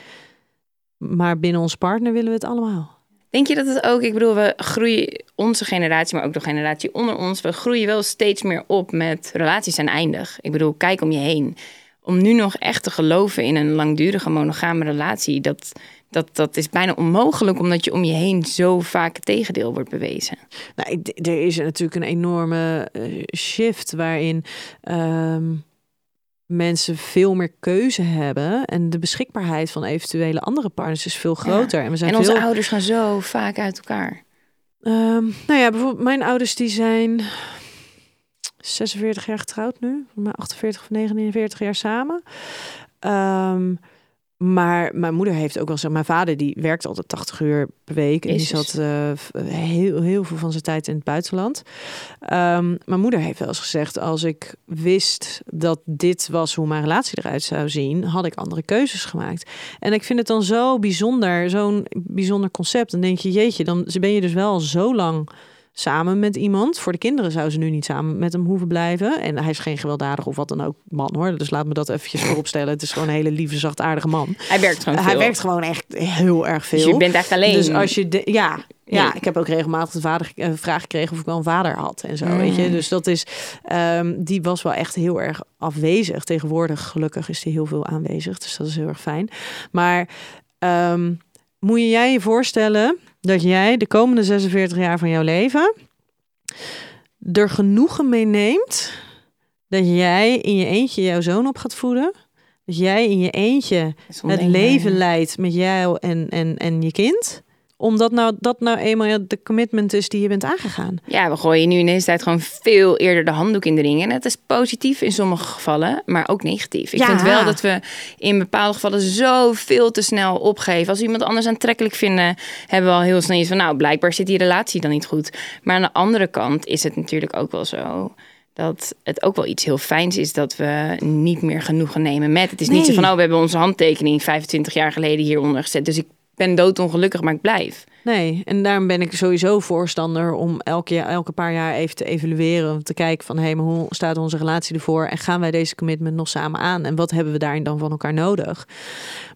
Maar binnen ons partner willen we het allemaal. Denk je dat het ook, ik bedoel, we groeien, onze generatie, maar ook de generatie onder ons, we groeien wel steeds meer op met relaties zijn eindig. Ik bedoel, kijk om je heen om nu nog echt te geloven in een langdurige monogame relatie, dat, dat, dat is bijna onmogelijk, omdat je om je heen zo vaak het tegendeel wordt bewezen. Nou, er is natuurlijk een enorme uh, shift waarin. Ehm, mensen veel meer keuze hebben en de beschikbaarheid van eventuele andere partners is veel groter. En, we zijn en onze ouders gaan zo vaak uit elkaar. Um, nou ja, bijvoorbeeld mijn ouders die zijn 46 jaar getrouwd nu, maar 48 of 49 jaar samen. Um, maar mijn moeder heeft ook wel zo. Mijn vader die werkt altijd 80 uur per week. En die zat uh, heel, heel veel van zijn tijd in het buitenland. Um, mijn moeder heeft wel eens gezegd: als ik wist dat dit was hoe mijn relatie eruit zou zien, had ik andere keuzes gemaakt. En ik vind het dan zo bijzonder, zo'n bijzonder concept. Dan denk je, jeetje, dan ben je dus wel zo lang samen met iemand. Voor de kinderen zou ze nu niet samen met hem hoeven blijven. En hij is geen gewelddadig of wat dan ook man hoor. Dus laat me dat eventjes vooropstellen. Het is gewoon een hele lieve, zachtaardige man. Hij werkt gewoon Hij werkt gewoon echt heel erg veel. Dus je bent echt alleen. Dus als je... De, ja, ja, ik heb ook regelmatig de vader, uh, vraag gekregen of ik wel een vader had en zo, mm. weet je. Dus dat is, um, die was wel echt heel erg afwezig. Tegenwoordig, gelukkig, is die heel veel aanwezig, dus dat is heel erg fijn. Maar um, moet je jij je voorstellen dat jij de komende 46 jaar van jouw leven er genoegen mee neemt dat jij in je eentje jouw zoon op gaat voeden. Dat jij in je eentje het leven leidt met jou en, en, en je kind omdat nou, dat nou eenmaal de commitment is die je bent aangegaan. Ja, we gooien nu in deze tijd gewoon veel eerder de handdoek in de ring. En het is positief in sommige gevallen, maar ook negatief. Ik vind wel dat we in bepaalde gevallen zo veel te snel opgeven. Als we iemand anders aantrekkelijk vinden, hebben we al heel snel iets van... nou, blijkbaar zit die relatie dan niet goed. Maar aan de andere kant is het natuurlijk ook wel zo dat het ook wel iets heel fijns is dat we niet meer genoegen nemen met. Het is niet zo van, oh, we hebben onze handtekening 25 jaar geleden hieronder gezet. Dus ik ben doodongelukkig, maar ik blijf. Nee, en daarom ben ik sowieso voorstander om elke, jaar, elke paar jaar even te evalueren. Om te kijken van, hé, hey, maar hoe staat onze relatie ervoor? En gaan wij deze commitment nog samen aan? En wat hebben we daarin dan van elkaar nodig?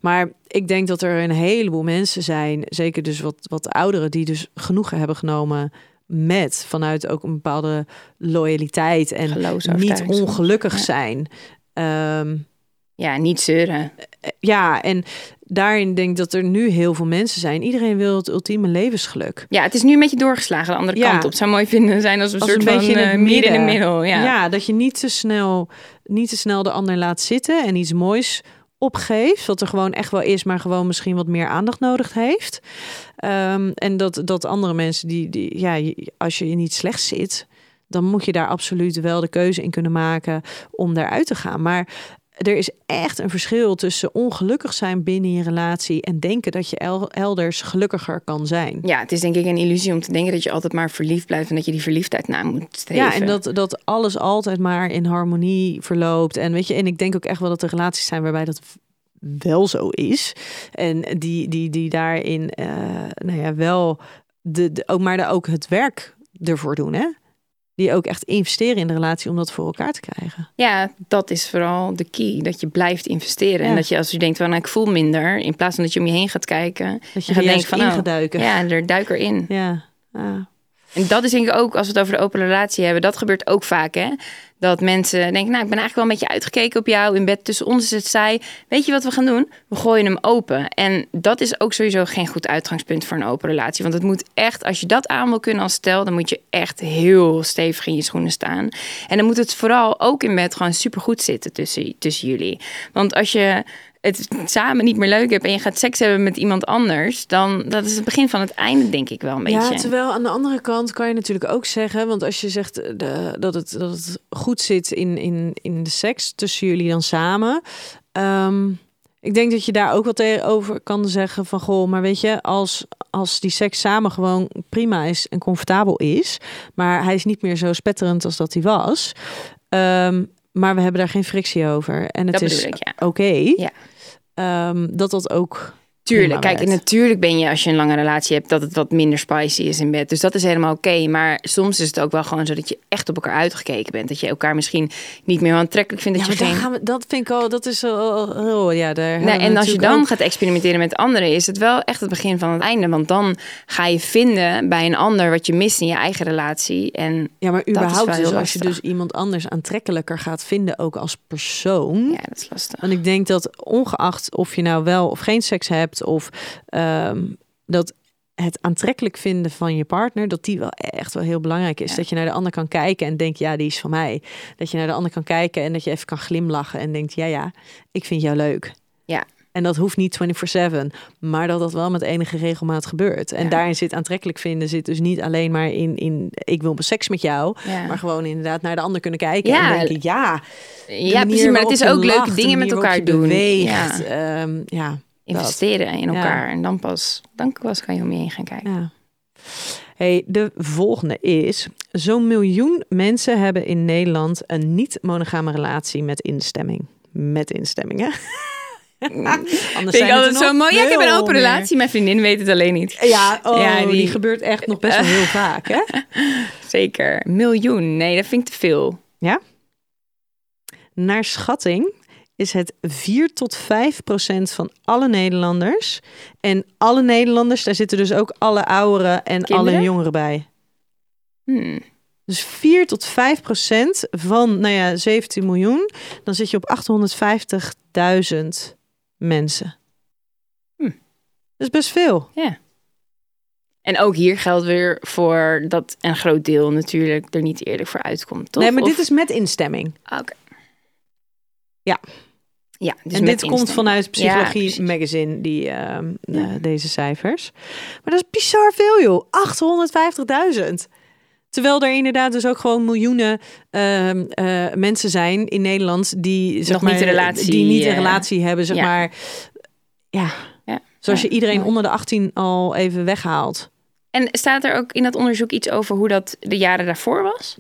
Maar ik denk dat er een heleboel mensen zijn, zeker dus wat, wat ouderen, die dus genoegen hebben genomen met vanuit ook een bepaalde loyaliteit en niet ongelukkig zijn. Um, ja, niet zeuren. Eh, ja, en daarin denk ik dat er nu heel veel mensen zijn. Iedereen wil het ultieme levensgeluk. Ja, het is nu een beetje doorgeslagen de andere kant op. Zou mooi vinden zijn als een als soort een beetje van in het uh, midden in het middel. Ja. ja, dat je niet te snel, niet te snel de ander laat zitten en iets moois opgeeft. Wat er gewoon echt wel is, maar gewoon misschien wat meer aandacht nodig heeft. Um, en dat, dat andere mensen die, die, ja, als je niet slecht zit, dan moet je daar absoluut wel de keuze in kunnen maken om daaruit te gaan. Maar er is echt een verschil tussen ongelukkig zijn binnen je relatie en denken dat je elders gelukkiger kan zijn. Ja, het is denk ik een illusie om te denken dat je altijd maar verliefd blijft en dat je die verliefdheid na moet streven. Ja, en dat, dat alles altijd maar in harmonie verloopt. En weet je, en ik denk ook echt wel dat er relaties zijn waarbij dat wel zo is. En die, die, die daarin, uh, nou ja, wel de, de, ook, maar ook het werk ervoor doen, hè? Die ook echt investeren in de relatie om dat voor elkaar te krijgen. Ja, dat is vooral de key. Dat je blijft investeren. En dat je als je denkt, van, nou, ik voel minder. In plaats van dat je om je heen gaat kijken. Dat je gaat denken van, oh. Ja, er duik erin. Ja. En dat is denk ik ook, als we het over de open relatie hebben, dat gebeurt ook vaak. Hè? Dat mensen denken, nou, ik ben eigenlijk wel een beetje uitgekeken op jou. In bed tussen ons is het zij. Weet je wat we gaan doen? We gooien hem open. En dat is ook sowieso geen goed uitgangspunt voor een open relatie. Want het moet echt, als je dat aan wil kunnen als stel, dan moet je echt heel stevig in je schoenen staan. En dan moet het vooral ook in bed gewoon supergoed zitten tussen, tussen jullie. Want als je het samen niet meer leuk hebt en je gaat seks hebben met iemand anders, dan dat is het begin van het einde, denk ik wel een beetje. Ja, terwijl aan de andere kant kan je natuurlijk ook zeggen, want als je zegt eh, de, dat, het, dat het goed zit in, in, in de seks tussen jullie dan samen. Ehm, ik denk dat je daar ook wat over kan zeggen van goh, maar weet je, als, als die seks samen gewoon prima is en comfortabel is, maar hij is niet meer zo spetterend als dat hij was. Um, maar we hebben daar geen frictie over. En het is oké. Ja. Um, dat dat ook Tuurlijk, kijk, en natuurlijk ben je als je een lange relatie hebt dat het wat minder spicy is in bed. Dus dat is helemaal oké. Maar soms is het ook wel gewoon zo dat je echt op elkaar uitgekeken bent. Dat je elkaar misschien niet meer aantrekkelijk vindt. Ja, Dat maar je geen... gaan we, dat vind ik al, dat is al, oh, ja, daar en als je dan ook- gaat experimenteren met anderen, is het wel echt het begin van het einde. Want dan ga je vinden bij een ander wat je mist in je eigen relatie. En Ja, maar überhaupt dus als je dus iemand anders aantrekkelijker gaat vinden, ook als persoon. ja, dat is lastig. Want ik denk dat ongeacht of je nou wel of geen seks hebt, of ehm, dat het aantrekkelijk vinden van je partner, dat die wel echt wel heel belangrijk is. Ja. Dat je naar de ander kan kijken en denkt, ja, die is van mij. Dat je naar de ander kan kijken en dat je even kan glimlachen en denkt, ja, ja, ik vind jou leuk. Ja. En dat hoeft niet 24/7, maar dat dat wel met enige regelmaat gebeurt. En Ja. daarin zit aantrekkelijk vinden, zit dus niet alleen maar in, in ik wil seks met jou, Ja. maar gewoon inderdaad naar de ander kunnen kijken Ja. en denken, ja, Ja, precies. Maar het is ook leuke dingen met elkaar doen. Beweegt, Ja. Ehm, ja, Investeren in Ja. elkaar. En dan pas, dan pas kan je om je heen gaan kijken. ja. Hey, de volgende is: zo'n miljoen mensen hebben in Nederland een niet-monogame relatie met instemming. Met instemming, hè? Anders Vind ik altijd zo mooi. Ja, ik heb een open relatie. Mijn vriendin weet het alleen niet. Ja, oh, Ja, die... die- gebeurt echt nog best wel heel vaak, hè? Zeker. Miljoen. Nee, dat vind ik te veel. Naar schatting is het 4 tot 5 procent van alle Nederlanders. En alle Nederlanders, daar zitten dus ook alle ouderen en Kinderen? alle jongeren bij. Hmm. Dus 4 tot 5 procent van, nou ja, 17 miljoen. Dan zit je op 850.000 mensen. Hm. Dat is best veel. En ook hier geldt weer voor dat een groot deel natuurlijk er niet eerlijk voor uitkomt, toch? nee, maar Of- dit is met instemming. Ah, Oké. Ja. Ja, dus en dit komt vanuit Psychologie. Magazine, die, ehm, eh, deze cijfers. Maar dat is bizar veel, joh. 850.000. Terwijl er inderdaad dus ook gewoon miljoenen ehm, eh, mensen zijn in Nederland die zeg Nog maar, niet een relatie, die niet een eh, relatie hebben, zeg ja. maar. Ja. Ja. Zoals Ja, je iedereen onder de 18 al even weghaalt. En staat er ook in dat onderzoek iets over hoe dat de jaren daarvoor was?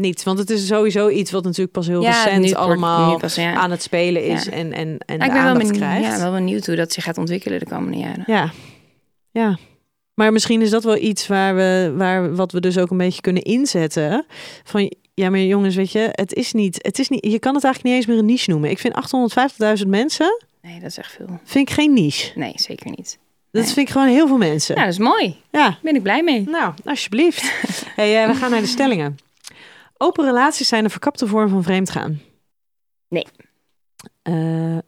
Niet, want het is sowieso iets wat natuurlijk pas heel Ja, recent allemaal nu pas, ja. aan het spelen is Ja. en, en, en ik ben wel benieuwd, krijgt. ja, wel benieuwd hoe dat zich gaat ontwikkelen de komende jaren. Ja, ja. Maar misschien is dat wel iets waar we, waar, wat we dus ook een beetje kunnen inzetten. Van ja, maar jongens, weet je, het is niet, het is niet, je kan het eigenlijk niet eens meer een niche noemen. Ik vind 850.000 mensen, Nee, dat is echt veel. vind ik geen niche. Nee, zeker niet. Dat Nee. vind ik gewoon heel veel mensen. Ja, dat is mooi. Ja, Daar ben ik blij mee. nou, alsjeblieft. hey, eh, we gaan naar de stellingen. Open relaties zijn een verkapte vorm van vreemdgaan. Nee. Eh,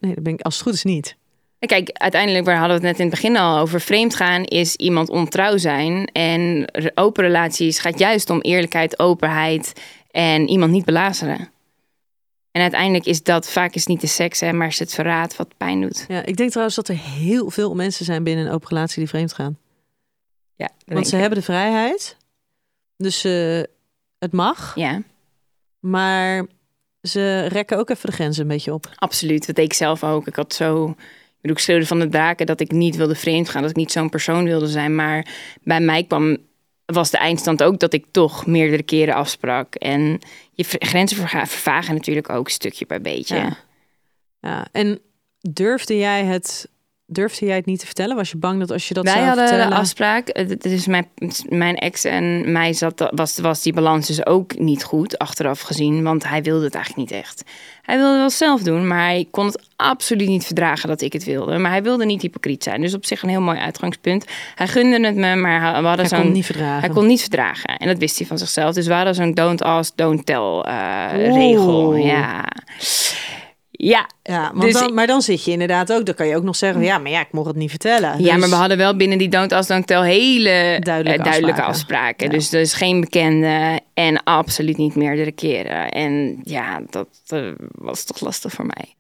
nee, dat ben ik als het goed is niet. Kijk, uiteindelijk, waar hadden we het net in het begin al over. Vreemdgaan is iemand ontrouw zijn. En open relaties gaat juist om eerlijkheid, openheid en iemand niet belazeren. En uiteindelijk is dat vaak is niet de seks, hè, maar is het verraad wat pijn doet. Ja, ik denk trouwens dat er heel veel mensen zijn binnen een open relatie die vreemd gaan. Ja, Want ze hebben de vrijheid. Dus eh, het mag. Ja, Maar ze rekken ook even de grenzen een beetje op. absoluut. Dat deed ik zelf ook. Ik had zo. Ik bedoel, ik schreeuwde van de daken dat ik niet wilde vreemd gaan, dat ik niet zo'n persoon wilde zijn. Maar bij mij kwam, was de eindstand ook dat ik toch meerdere keren afsprak. En je grenzen vervagen natuurlijk ook stukje bij beetje. Ja. Ja. En durfde jij het, durfde jij het niet te vertellen? Was je bang dat als je dat Wij zou hadden vertellen... de afspraak. eh, Het is mijn, mijn ex en mij zat, was, was die balans dus ook niet goed, achteraf gezien. Want hij wilde het eigenlijk niet echt. Hij wilde het wel zelf doen, maar hij kon het absoluut niet verdragen dat ik het wilde. Maar hij wilde niet hypocriet zijn. Dus op zich een heel mooi uitgangspunt. Hij gunde het me, maar we hadden Hij zo'n... kon het niet verdragen. Hij kon niet verdragen. En dat wist hij van zichzelf. Dus we hadden zo'n don't ask, don't tell eh, regel. Ja. Ja, Ja, want Dus dan, maar dan zit je inderdaad ook... Dan kan je ook nog zeggen... Ja, maar ja, ik mocht het niet vertellen. Ja, Dus- maar we hadden wel binnen die don't ask, don't tell hele eh, Duidelijke duidelijke, afspraken. afspraken. Ja. Dus dus geen bekende en absoluut niet meerdere keren. En ja, dat eh, was toch lastig voor mij.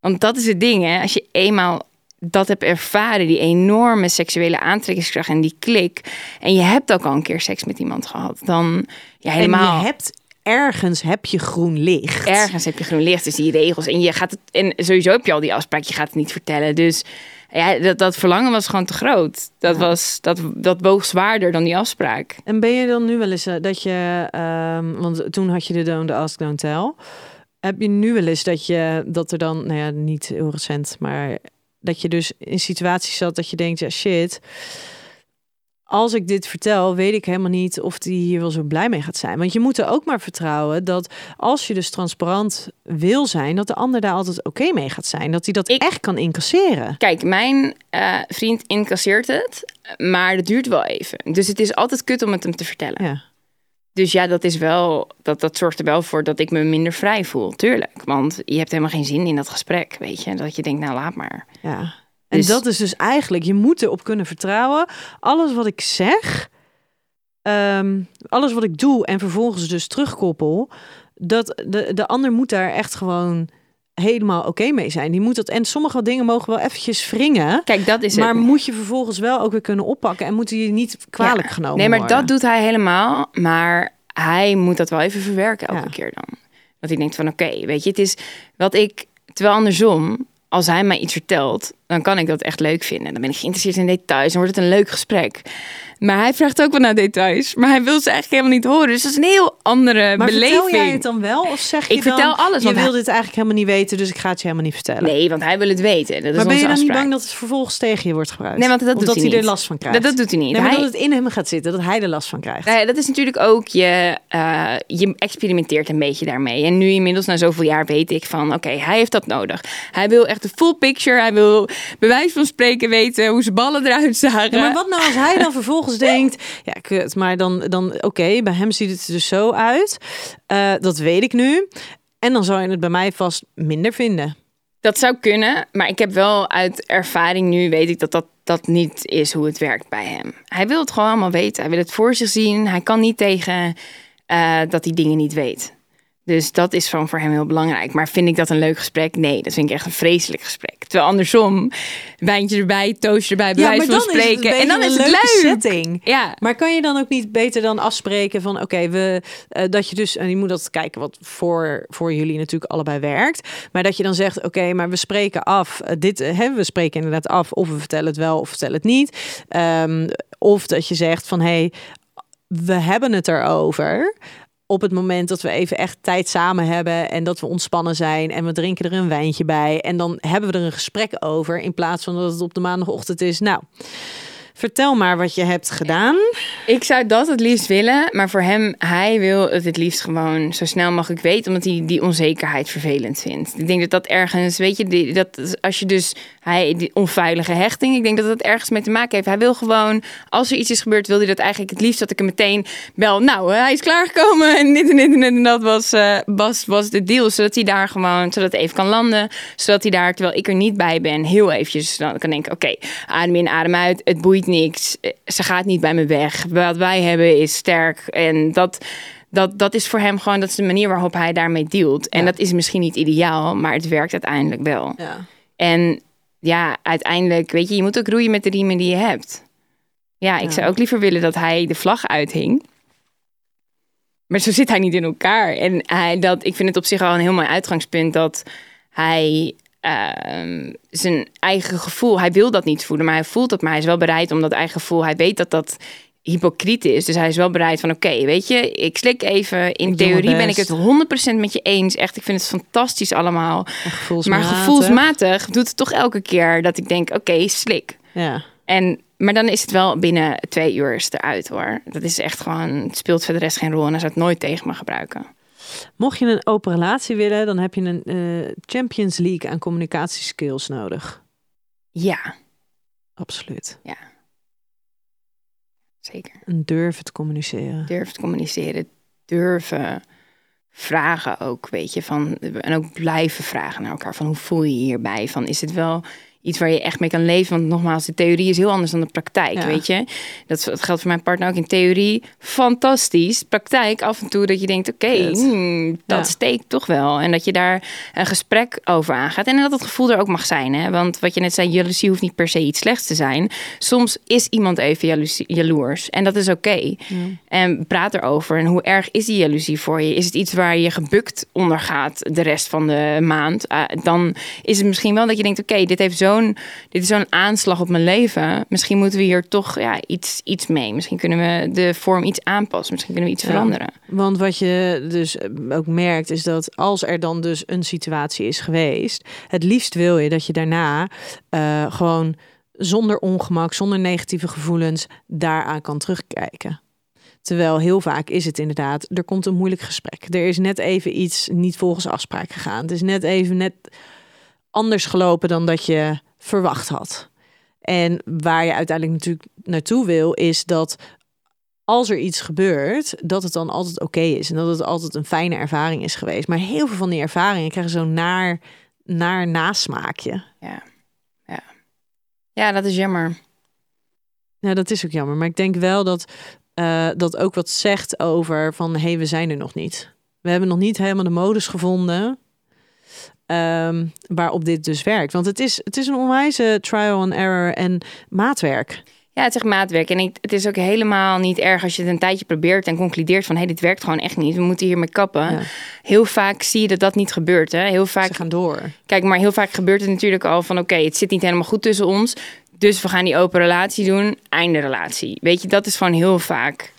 Want dat is het ding, hè. Als je eenmaal dat hebt ervaren, die enorme seksuele aantrekkingskracht en die klik... en je hebt ook al een keer seks met iemand gehad, dan ja, helemaal... En je hebt... Ergens heb je groen licht. Ergens heb je groen licht, dus die regels. En je gaat het. En sowieso heb je al die afspraak, je gaat het niet vertellen. Dus ja, dat, dat verlangen was gewoon te groot. Dat, was, dat, dat woog zwaarder dan die afspraak. En ben je dan nu wel eens eh, dat je, ehm, want toen had je de don't ask, don't tell. Heb je nu wel eens dat je dat er dan, nou ja, niet heel recent, maar dat je dus in situaties zat dat je denkt, ja shit, als ik dit vertel, weet ik helemaal niet of die hier wel zo blij mee gaat zijn. Want je moet er ook maar vertrouwen dat als je dus transparant wil zijn, dat de ander daar altijd oké mee gaat zijn. Dat hij dat Ik- echt kan incasseren. Kijk, mijn eh, vriend incasseert het, maar dat duurt wel even. Dus het is altijd kut om het hem te vertellen. Ja. Dus ja, dat is wel, dat, dat zorgt er wel voor dat ik me minder vrij voel, tuurlijk. Want je hebt helemaal geen zin in dat gesprek, weet je. Dat je denkt, nou laat maar. Ja. En Dus- dat is dus eigenlijk, je moet erop kunnen vertrouwen. Alles wat ik zeg, ehm, alles wat ik doe en vervolgens dus terugkoppel, dat de, de ander moet daar echt gewoon helemaal oké mee zijn. Die moet dat, en sommige dingen mogen wel eventjes wringen. Kijk, dat is Maar het. moet je vervolgens wel ook weer kunnen oppakken en moet je niet kwalijk Ja. genomen Nee, maar worden. dat doet hij helemaal. Maar hij moet dat wel even verwerken elke Ja. keer dan. Dat hij denkt van oké, weet je, het is wat ik... Terwijl andersom, als hij mij iets vertelt, dan kan ik dat echt leuk vinden. Dan ben ik geïnteresseerd in details, dan wordt het een leuk gesprek. Maar hij vraagt ook wel naar details. Maar hij wil ze eigenlijk helemaal niet horen. Dus dat is een heel andere Maar beleving. vertel jij het dan wel? Of zeg je Ik dan, vertel alles, je wil hij- dit eigenlijk helemaal niet weten, dus ik ga het je helemaal niet vertellen. Nee, want hij wil het weten. Dat is maar ben je dan niet bang dat het vervolgens tegen je wordt gebruikt? Nee, want dat of doet hij hij er niet. last van krijgt? Dat, dat doet hij niet. Nee, maar Hij- dat het in hem gaat zitten, dat hij er last van krijgt. Ja, dat is natuurlijk ook je, eh, je experimenteert een beetje daarmee. En nu inmiddels na zoveel jaar weet ik van, oké, hij heeft dat nodig. Hij wil echt de full picture. Hij wil bij wijze van spreken weten hoe zijn ballen eruit zagen. Ja, maar wat nou als hij dan vervolgens denkt, ja, kut, maar dan, dan oké, bij hem ziet het er dus zo uit. Eh, dat weet ik nu. En dan zou je het bij mij vast minder vinden. Dat zou kunnen, maar ik heb wel uit ervaring nu weet ik dat dat, dat niet is hoe het werkt bij hem. Hij wil het gewoon allemaal weten. Hij wil het voor zich zien. Hij kan niet tegen eh, dat hij dingen niet weet. Dus dat is van voor hem heel belangrijk. Maar vind ik dat een leuk gesprek? Nee, dat vind ik echt een vreselijk gesprek. Terwijl andersom, wijntje erbij, toastje erbij, bij wijze van spreken. en dan is het leuk. setting. Ja, Maar kan je dan ook niet beter dan afspreken van oké, we eh, dat je dus en je moet dat kijken wat voor, voor jullie natuurlijk allebei werkt, maar dat je dan zegt oké, maar we spreken af eh, dit hè, we spreken inderdaad af of we vertellen het wel of vertellen het niet, Ehm, of dat je zegt van hé, hey, we hebben het erover. Op het moment dat we even echt tijd samen hebben en dat we ontspannen zijn en we drinken er een wijntje bij en dan hebben we er een gesprek over in plaats van dat het op de maandagochtend is. Nou, vertel maar wat je hebt gedaan. ik zou dat het liefst willen. Maar voor hem, hij wil het het liefst gewoon zo snel mogelijk weten. Omdat hij die onzekerheid vervelend vindt. Ik denk dat dat ergens, weet je, dat als je dus, hij, die onveilige hechting. Ik denk dat dat ergens mee te maken heeft. Hij wil gewoon, als er iets is gebeurd, wil hij dat eigenlijk het liefst dat ik hem meteen bel. Nou, hij is klaargekomen en dit en dit en dit en dat was, eh, was, was de deal. Zodat hij daar gewoon, zodat het even kan landen. Zodat hij daar, terwijl ik er niet bij ben, heel eventjes dan kan denken. Oké, adem in, adem uit. Het boeit niks. Eh, Ze gaat niet bij me weg. Wat wij hebben is sterk. En dat, dat, dat is voor hem gewoon, dat is de manier waarop hij daarmee dealt. En Ja. dat is misschien niet ideaal, maar het werkt uiteindelijk wel. Ja. En ja, uiteindelijk, weet je, je moet ook roeien met de riemen die je hebt. Ja, ik Ja. zou ook liever willen dat hij de vlag uithing. Maar zo zit hij niet in elkaar. En hij, dat, ik vind het op zich al een heel mooi uitgangspunt dat hij ehm, zijn eigen gevoel, hij wil dat niet voelen, maar hij voelt dat, maar hij is wel bereid om dat eigen gevoel, hij weet dat dat hypocriet is. Dus hij is wel bereid van, oké, weet je, ik slik even. In Ik theorie ben ik het 100% met je eens. Echt, ik vind het fantastisch allemaal. Maar Maar gevoelsmatig. gevoelsmatig doet het toch elke keer dat ik denk, oké, slik. Ja. En, maar dan is het wel binnen twee uur eruit hoor. Dat is echt gewoon, het speelt voor de rest geen rol en hij zou het nooit tegen me gebruiken. Mocht je een open relatie willen, dan heb je een eh, Champions League aan communicatieskills nodig. Ja, Absoluut. zeker. En durven te communiceren. Durven te communiceren, durven vragen ook, weet je. Van, en ook blijven vragen naar elkaar. Van hoe voel je je hierbij? Van is het wel iets waar je echt mee kan leven? Want nogmaals, de theorie is heel anders dan de praktijk, Ja. weet je. Dat, dat geldt voor mijn partner ook in theorie. Fantastisch. Praktijk af en toe dat je denkt, oké, hmm, dat Ja. steekt toch wel. En dat je daar een gesprek over aangaat. En dat het gevoel er ook mag zijn. Hè? Want wat je net zei, jaloezie hoeft niet per se iets slechts te zijn. Soms is iemand even jaloezie, jaloers. En dat is oké. En praat erover. En hoe erg is die jaloezie voor je? Is het iets waar je gebukt onder gaat de rest van de maand? Ah, dan is het misschien wel dat je denkt, oké, dit heeft zo zo'n, dit is zo'n aanslag op mijn leven. Misschien moeten we hier toch ja, iets, iets mee. Misschien kunnen we de vorm iets aanpassen. Misschien kunnen we iets veranderen. Want wat je dus ook merkt is dat als er dan dus een situatie is geweest, het liefst wil je dat je daarna uh, gewoon zonder ongemak, zonder negatieve gevoelens daaraan kan terugkijken. Terwijl heel vaak is het inderdaad, er komt een moeilijk gesprek. Er is net even iets niet volgens afspraak gegaan. Het is net even net anders gelopen dan dat je verwacht had. En waar je uiteindelijk natuurlijk naartoe wil, is dat als er iets gebeurt, dat het dan altijd oké is. En dat het altijd een fijne ervaring is geweest. Maar heel veel van die ervaringen krijgen zo'n naar, naar nasmaakje. Ja. ja. Ja, dat is jammer. Ja, dat is ook jammer. Maar ik denk wel dat uh, dat ook wat zegt over van hé, hey, we zijn er nog niet. We hebben nog niet helemaal de modus gevonden um, waarop dit dus werkt. Want het is, het is een onwijze trial and error en maatwerk. Ja, het is echt maatwerk. En het is ook helemaal niet erg als je het een tijdje probeert en concludeert van hé, hey, dit werkt gewoon echt niet. We moeten hiermee kappen. Heel vaak zie je dat dat niet gebeurt. Hè? Heel vaak Ze gaan door. Kijk, maar heel vaak gebeurt het natuurlijk al van oké, het zit niet helemaal goed tussen ons. Dus we gaan die open relatie doen, einde relatie. Weet je, dat is gewoon heel vaak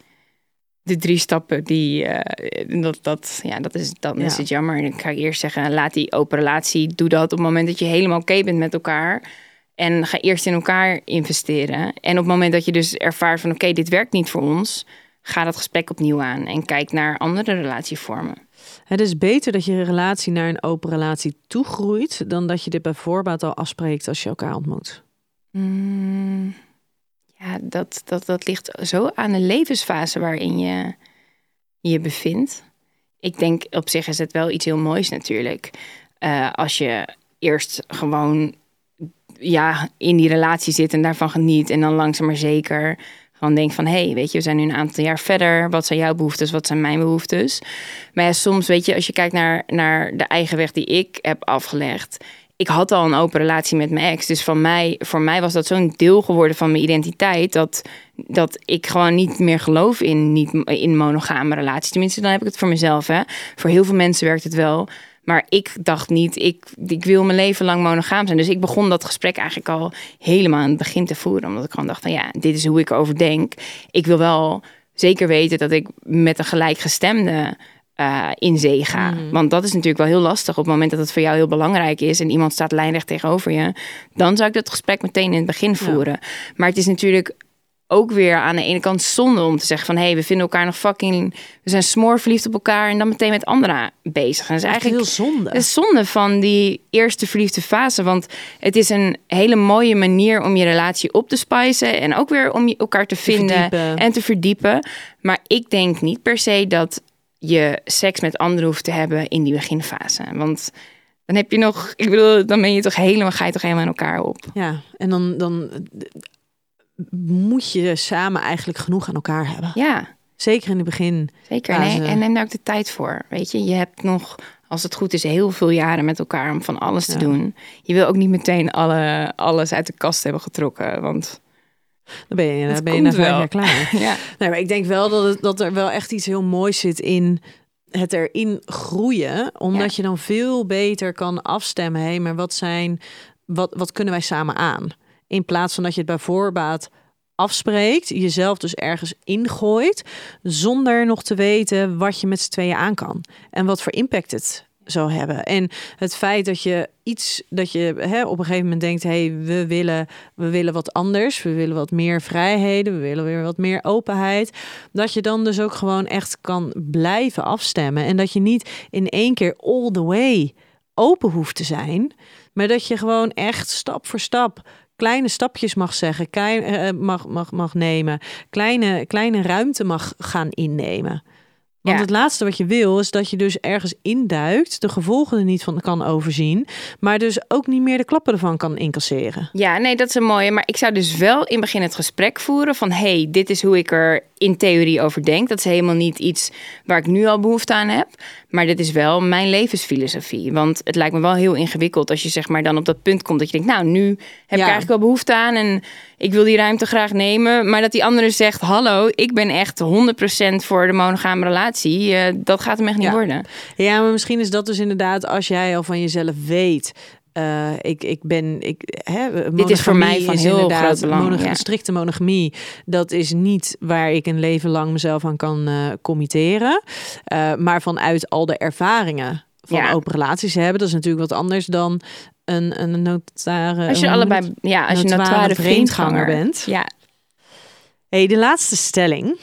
de drie stappen die. Uh, dat, dat, ja, dat is, dan is het jammer. En ik ga eerst zeggen: laat die open relatie. Doe dat op het moment dat je helemaal oké bent met elkaar. En ga eerst in elkaar investeren. En op het moment dat je dus ervaart van: oké, dit werkt niet voor ons. Ga dat gesprek opnieuw aan en kijk naar andere relatievormen. Het is beter dat je relatie naar een open relatie toegroeit. dan dat je dit bij voorbaat al afspreekt als je elkaar ontmoet. Mm, ja, dat, dat, dat ligt zo aan de levensfase waarin je je bevindt. Ik denk op zich is het wel iets heel moois natuurlijk. Uh, als je eerst gewoon ja, in die relatie zit en daarvan geniet. En dan langzaam maar zeker gewoon denkt van... hé, hey, weet je, we zijn nu een aantal jaar verder. Wat zijn jouw behoeftes, wat zijn mijn behoeftes? Maar soms, weet je, als je kijkt naar, naar de eigen weg die ik heb afgelegd ik had al een open relatie met mijn ex. Dus van mij, voor mij was dat zo'n deel geworden van mijn identiteit. Dat, dat ik gewoon niet meer geloof in, niet, in monogame relaties. Tenminste, dan heb ik het voor mezelf. Hè. Voor heel veel mensen werkt het wel. Maar ik dacht niet, ik, ik wil mijn leven lang monogaam zijn. Dus ik begon dat gesprek eigenlijk al helemaal aan het begin te voeren. Omdat ik gewoon dacht van ja, dit is hoe ik over denk. Ik wil wel zeker weten dat ik met een gelijkgestemde uh, in zee ga. Mhm. Want dat is natuurlijk wel heel lastig op het moment dat het voor jou heel belangrijk is en iemand staat lijnrecht tegenover je. Dan zou ik dat gesprek meteen in het begin voeren. Maar het is natuurlijk ook weer aan de ene kant zonde om te zeggen van hé, hey, we vinden elkaar nog fucking, we zijn smoorverliefd op elkaar en dan meteen met anderen bezig. dat is eigenlijk heel zonde. Het is zonde van die eerste verliefde fase, want het is een hele mooie manier om je relatie op te spicen en ook weer om elkaar te vinden en te verdiepen. Maar ik denk niet per se dat je seks met anderen hoeft te hebben in die beginfase. Want dan heb je nog, ik bedoel, dan ben je toch helemaal, ga je toch helemaal in elkaar op. Ja, en dan, dan moet je samen eigenlijk genoeg aan elkaar hebben. Ja. Zeker in het begin. Zeker. Nee, en neem daar ook de tijd voor. Weet je, je hebt nog, als het goed is, heel veel jaren met elkaar om van alles te doen. Je wil ook niet meteen alle, alles uit de kast hebben getrokken. Want dan ben je, dan ben je na vijf jaar klaar. ja. Nee, maar ik denk wel dat, het, dat er wel echt iets heel moois zit in het erin groeien. Omdat je dan veel beter kan afstemmen. Hé, maar wat zijn, wat, wat kunnen wij samen aan? In plaats van dat je het bij voorbaat afspreekt, jezelf dus ergens ingooit, zonder nog te weten wat je met z'n tweeën aan kan. En wat voor impact het zou hebben. En het feit dat je iets, dat je hè, op een gegeven moment denkt, hé, hey, we, willen, we willen wat anders, we willen wat meer vrijheden, we willen weer wat meer openheid, dat je dan dus ook gewoon echt kan blijven afstemmen. En dat je niet in één keer all the way open hoeft te zijn, maar dat je gewoon echt stap voor stap kleine stapjes mag zeggen, klein, uh, mag, mag, mag nemen, kleine, kleine ruimte mag gaan innemen. Want het laatste wat je wil is dat je dus ergens induikt, de gevolgen er niet van kan overzien, maar dus ook niet meer de klappen ervan kan incasseren. Ja, nee, dat is een mooie. Maar ik zou dus wel in het begin het gesprek voeren van, hey, dit is hoe ik er in theorie over denk. Dat is helemaal niet iets waar ik nu al behoefte aan heb. Maar dit is wel mijn levensfilosofie. Want het lijkt me wel heel ingewikkeld als je zeg maar dan op dat punt komt dat je denkt, nou, nu heb ik eigenlijk wel behoefte aan en ik wil die ruimte graag nemen. Maar dat die andere zegt, hallo, ik ben echt 100% voor de monogame relatie. Uh, dat gaat hem echt niet worden. Ja, maar misschien is dat dus inderdaad als jij al van jezelf weet Uh, ik, ik ben, ik, hè, Dit is voor mij van heel groot belang. Monog ja. Strikte monogamie, dat is niet waar ik een leven lang mezelf aan kan uh, committeren. Uh, maar vanuit al de ervaringen van Ja. open relaties hebben, dat is natuurlijk wat anders dan een, een notare. Als je allebei, ja, als je notoire vreemdganger bent. Ja, Hey, de laatste stelling.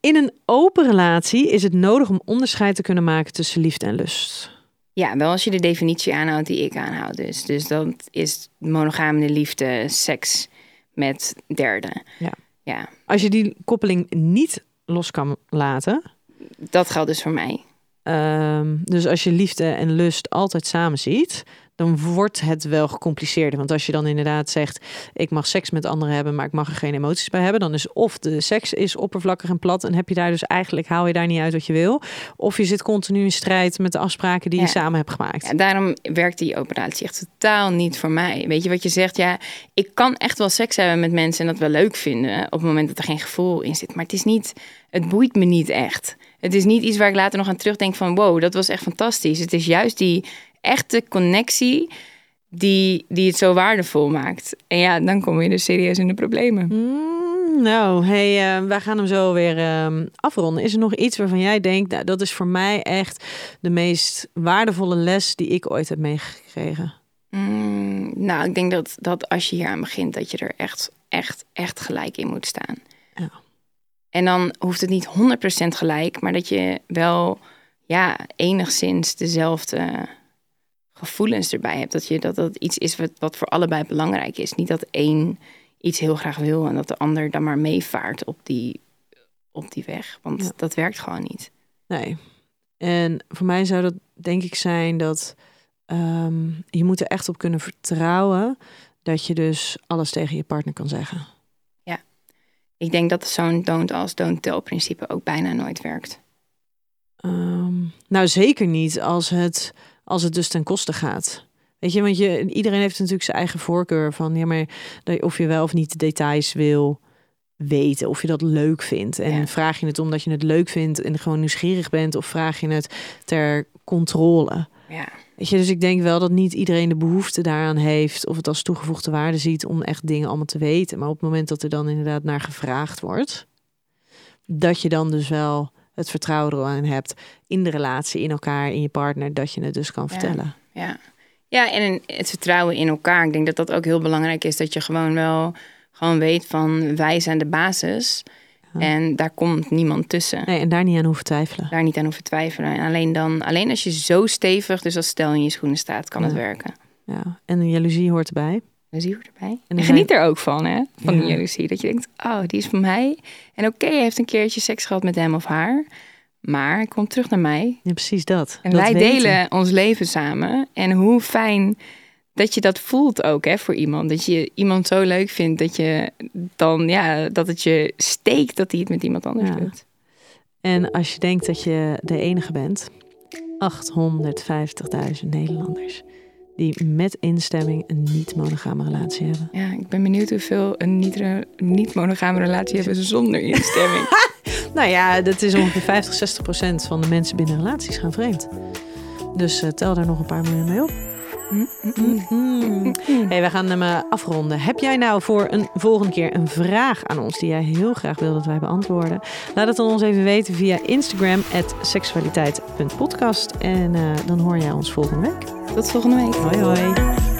In een open relatie is het nodig om onderscheid te kunnen maken tussen liefde en lust. Ja, wel als je de definitie aanhoudt die ik aanhoud. Dus, dus dat is monogame liefde, seks met derden. Ja. ja, Als je die koppeling niet los kan laten, dat geldt dus voor mij. Ehm, dus als je liefde en lust altijd samen ziet, dan wordt het wel gecompliceerder. Want als je dan inderdaad zegt, ik mag seks met anderen hebben, maar ik mag er geen emoties bij hebben, dan is of de seks is oppervlakkig en plat en heb je daar dus eigenlijk, haal je daar niet uit wat je wil. Of je zit continu in strijd met de afspraken die je samen hebt gemaakt. Ja, daarom werkt die operatie echt totaal niet voor mij. Weet je wat je zegt? Ja, ik kan echt wel seks hebben met mensen en dat wel leuk vinden op het moment dat er geen gevoel in zit. Maar het is niet, het boeit me niet echt. Het is niet iets waar ik later nog aan terugdenk van wow, dat was echt fantastisch. Het is juist die echte connectie die, die het zo waardevol maakt. En ja, dan kom je dus serieus in de problemen. Mm, nou, hey, eh, wij gaan hem zo weer ehm, afronden. Is er nog iets waarvan jij denkt, nou, dat is voor mij echt de meest waardevolle les die ik ooit heb meegekregen? Mm, nou, ik denk dat, dat als je hier aan begint, dat je er echt, echt, echt gelijk in moet staan. Ja. En dan hoeft het niet 100% gelijk, maar dat je wel ja, enigszins dezelfde gevoelens erbij hebt. Dat je, dat, dat iets is wat, wat voor allebei belangrijk is. Niet dat één iets heel graag wil en dat de ander dan maar meevaart op die, op die weg. Want Ja. dat werkt gewoon niet. Nee. En voor mij zou dat denk ik zijn dat ehm, je moet er echt op kunnen vertrouwen dat je dus alles tegen je partner kan zeggen. Ik denk dat zo'n don't als don't tell principe ook bijna nooit werkt. Ehm, nou, zeker niet als het, als het dus ten koste gaat. Weet je, want je, iedereen heeft natuurlijk zijn eigen voorkeur van ja, maar of je wel of niet de details wil weten, of je dat leuk vindt. En Ja. vraag je het omdat je het leuk vindt en gewoon nieuwsgierig bent, of vraag je het ter controle. Ja. Weet je, dus ik denk wel dat niet iedereen de behoefte daaraan heeft of het als toegevoegde waarde ziet om echt dingen allemaal te weten. Maar op het moment dat er dan inderdaad naar gevraagd wordt, dat je dan dus wel het vertrouwen eraan hebt in de relatie, in elkaar, in je partner, dat je het dus kan vertellen. Ja. ja, en het vertrouwen in elkaar. Ik denk dat dat ook heel belangrijk is. Dat je gewoon wel gewoon weet van wij zijn de basis. Ja. En daar komt niemand tussen. Nee, en daar niet aan hoeven twijfelen. Daar niet aan hoeven twijfelen. En alleen, dan, alleen als je zo stevig, dus als stel in je schoenen staat, kan het werken. Ja. En jaloezie hoort erbij. Je erbij. En En geniet er ook van, hè? Van Ja. die jaloezie. Dat je denkt, oh, die is van mij. En oké, hij heeft een keertje seks gehad met hem of haar. Maar hij komt terug naar mij. Ja, precies dat. En Dat wij weten. delen ons leven samen. En hoe fijn dat je dat voelt ook hè, voor iemand. Dat je iemand zo leuk vindt dat je dan, ja, dat het je steekt dat hij het met iemand anders Ja. doet. En als je denkt dat je de enige bent, 850.000 Nederlanders die met instemming een niet-monogame relatie hebben. Ja, ik ben benieuwd hoeveel een niet, niet monogame relatie hebben zonder instemming. Nou ja, dat is ongeveer 50, 60 procent van de mensen binnen relaties gaan vreemd. Dus eh, tel daar nog een paar miljoen mee op. Mhm. Hey, we gaan hem eh, afronden. Heb jij nou voor een volgende keer een vraag aan ons die jij heel graag wil dat wij beantwoorden? Laat het dan ons even weten via Instagram seksualiteit.podcast. En eh, dan hoor jij ons volgende week. Tot volgende week. Hoi hoi.